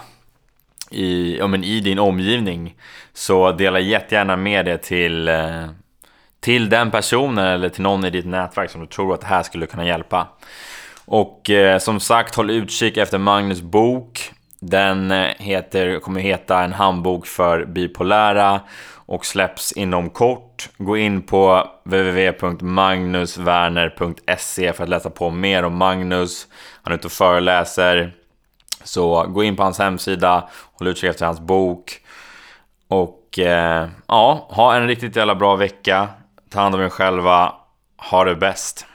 i, ja, men i din omgivning så dela jättegärna med det till, eh, till den personen eller till någon i ditt nätverk som du tror att det här skulle kunna hjälpa. Och eh, som sagt, håll utkik efter Magnus bok. Den eh, heter, kommer heta En handbok för bipolära och släpps inom kort. Gå in på www.magnuswerner.se för att läsa på mer om Magnus. Han är ute och föreläser. Så gå in på hans hemsida, håll utkik efter hans bok. Och eh, ja, ha en riktigt jävla bra vecka. Ta hand om er själva. Ha det bäst.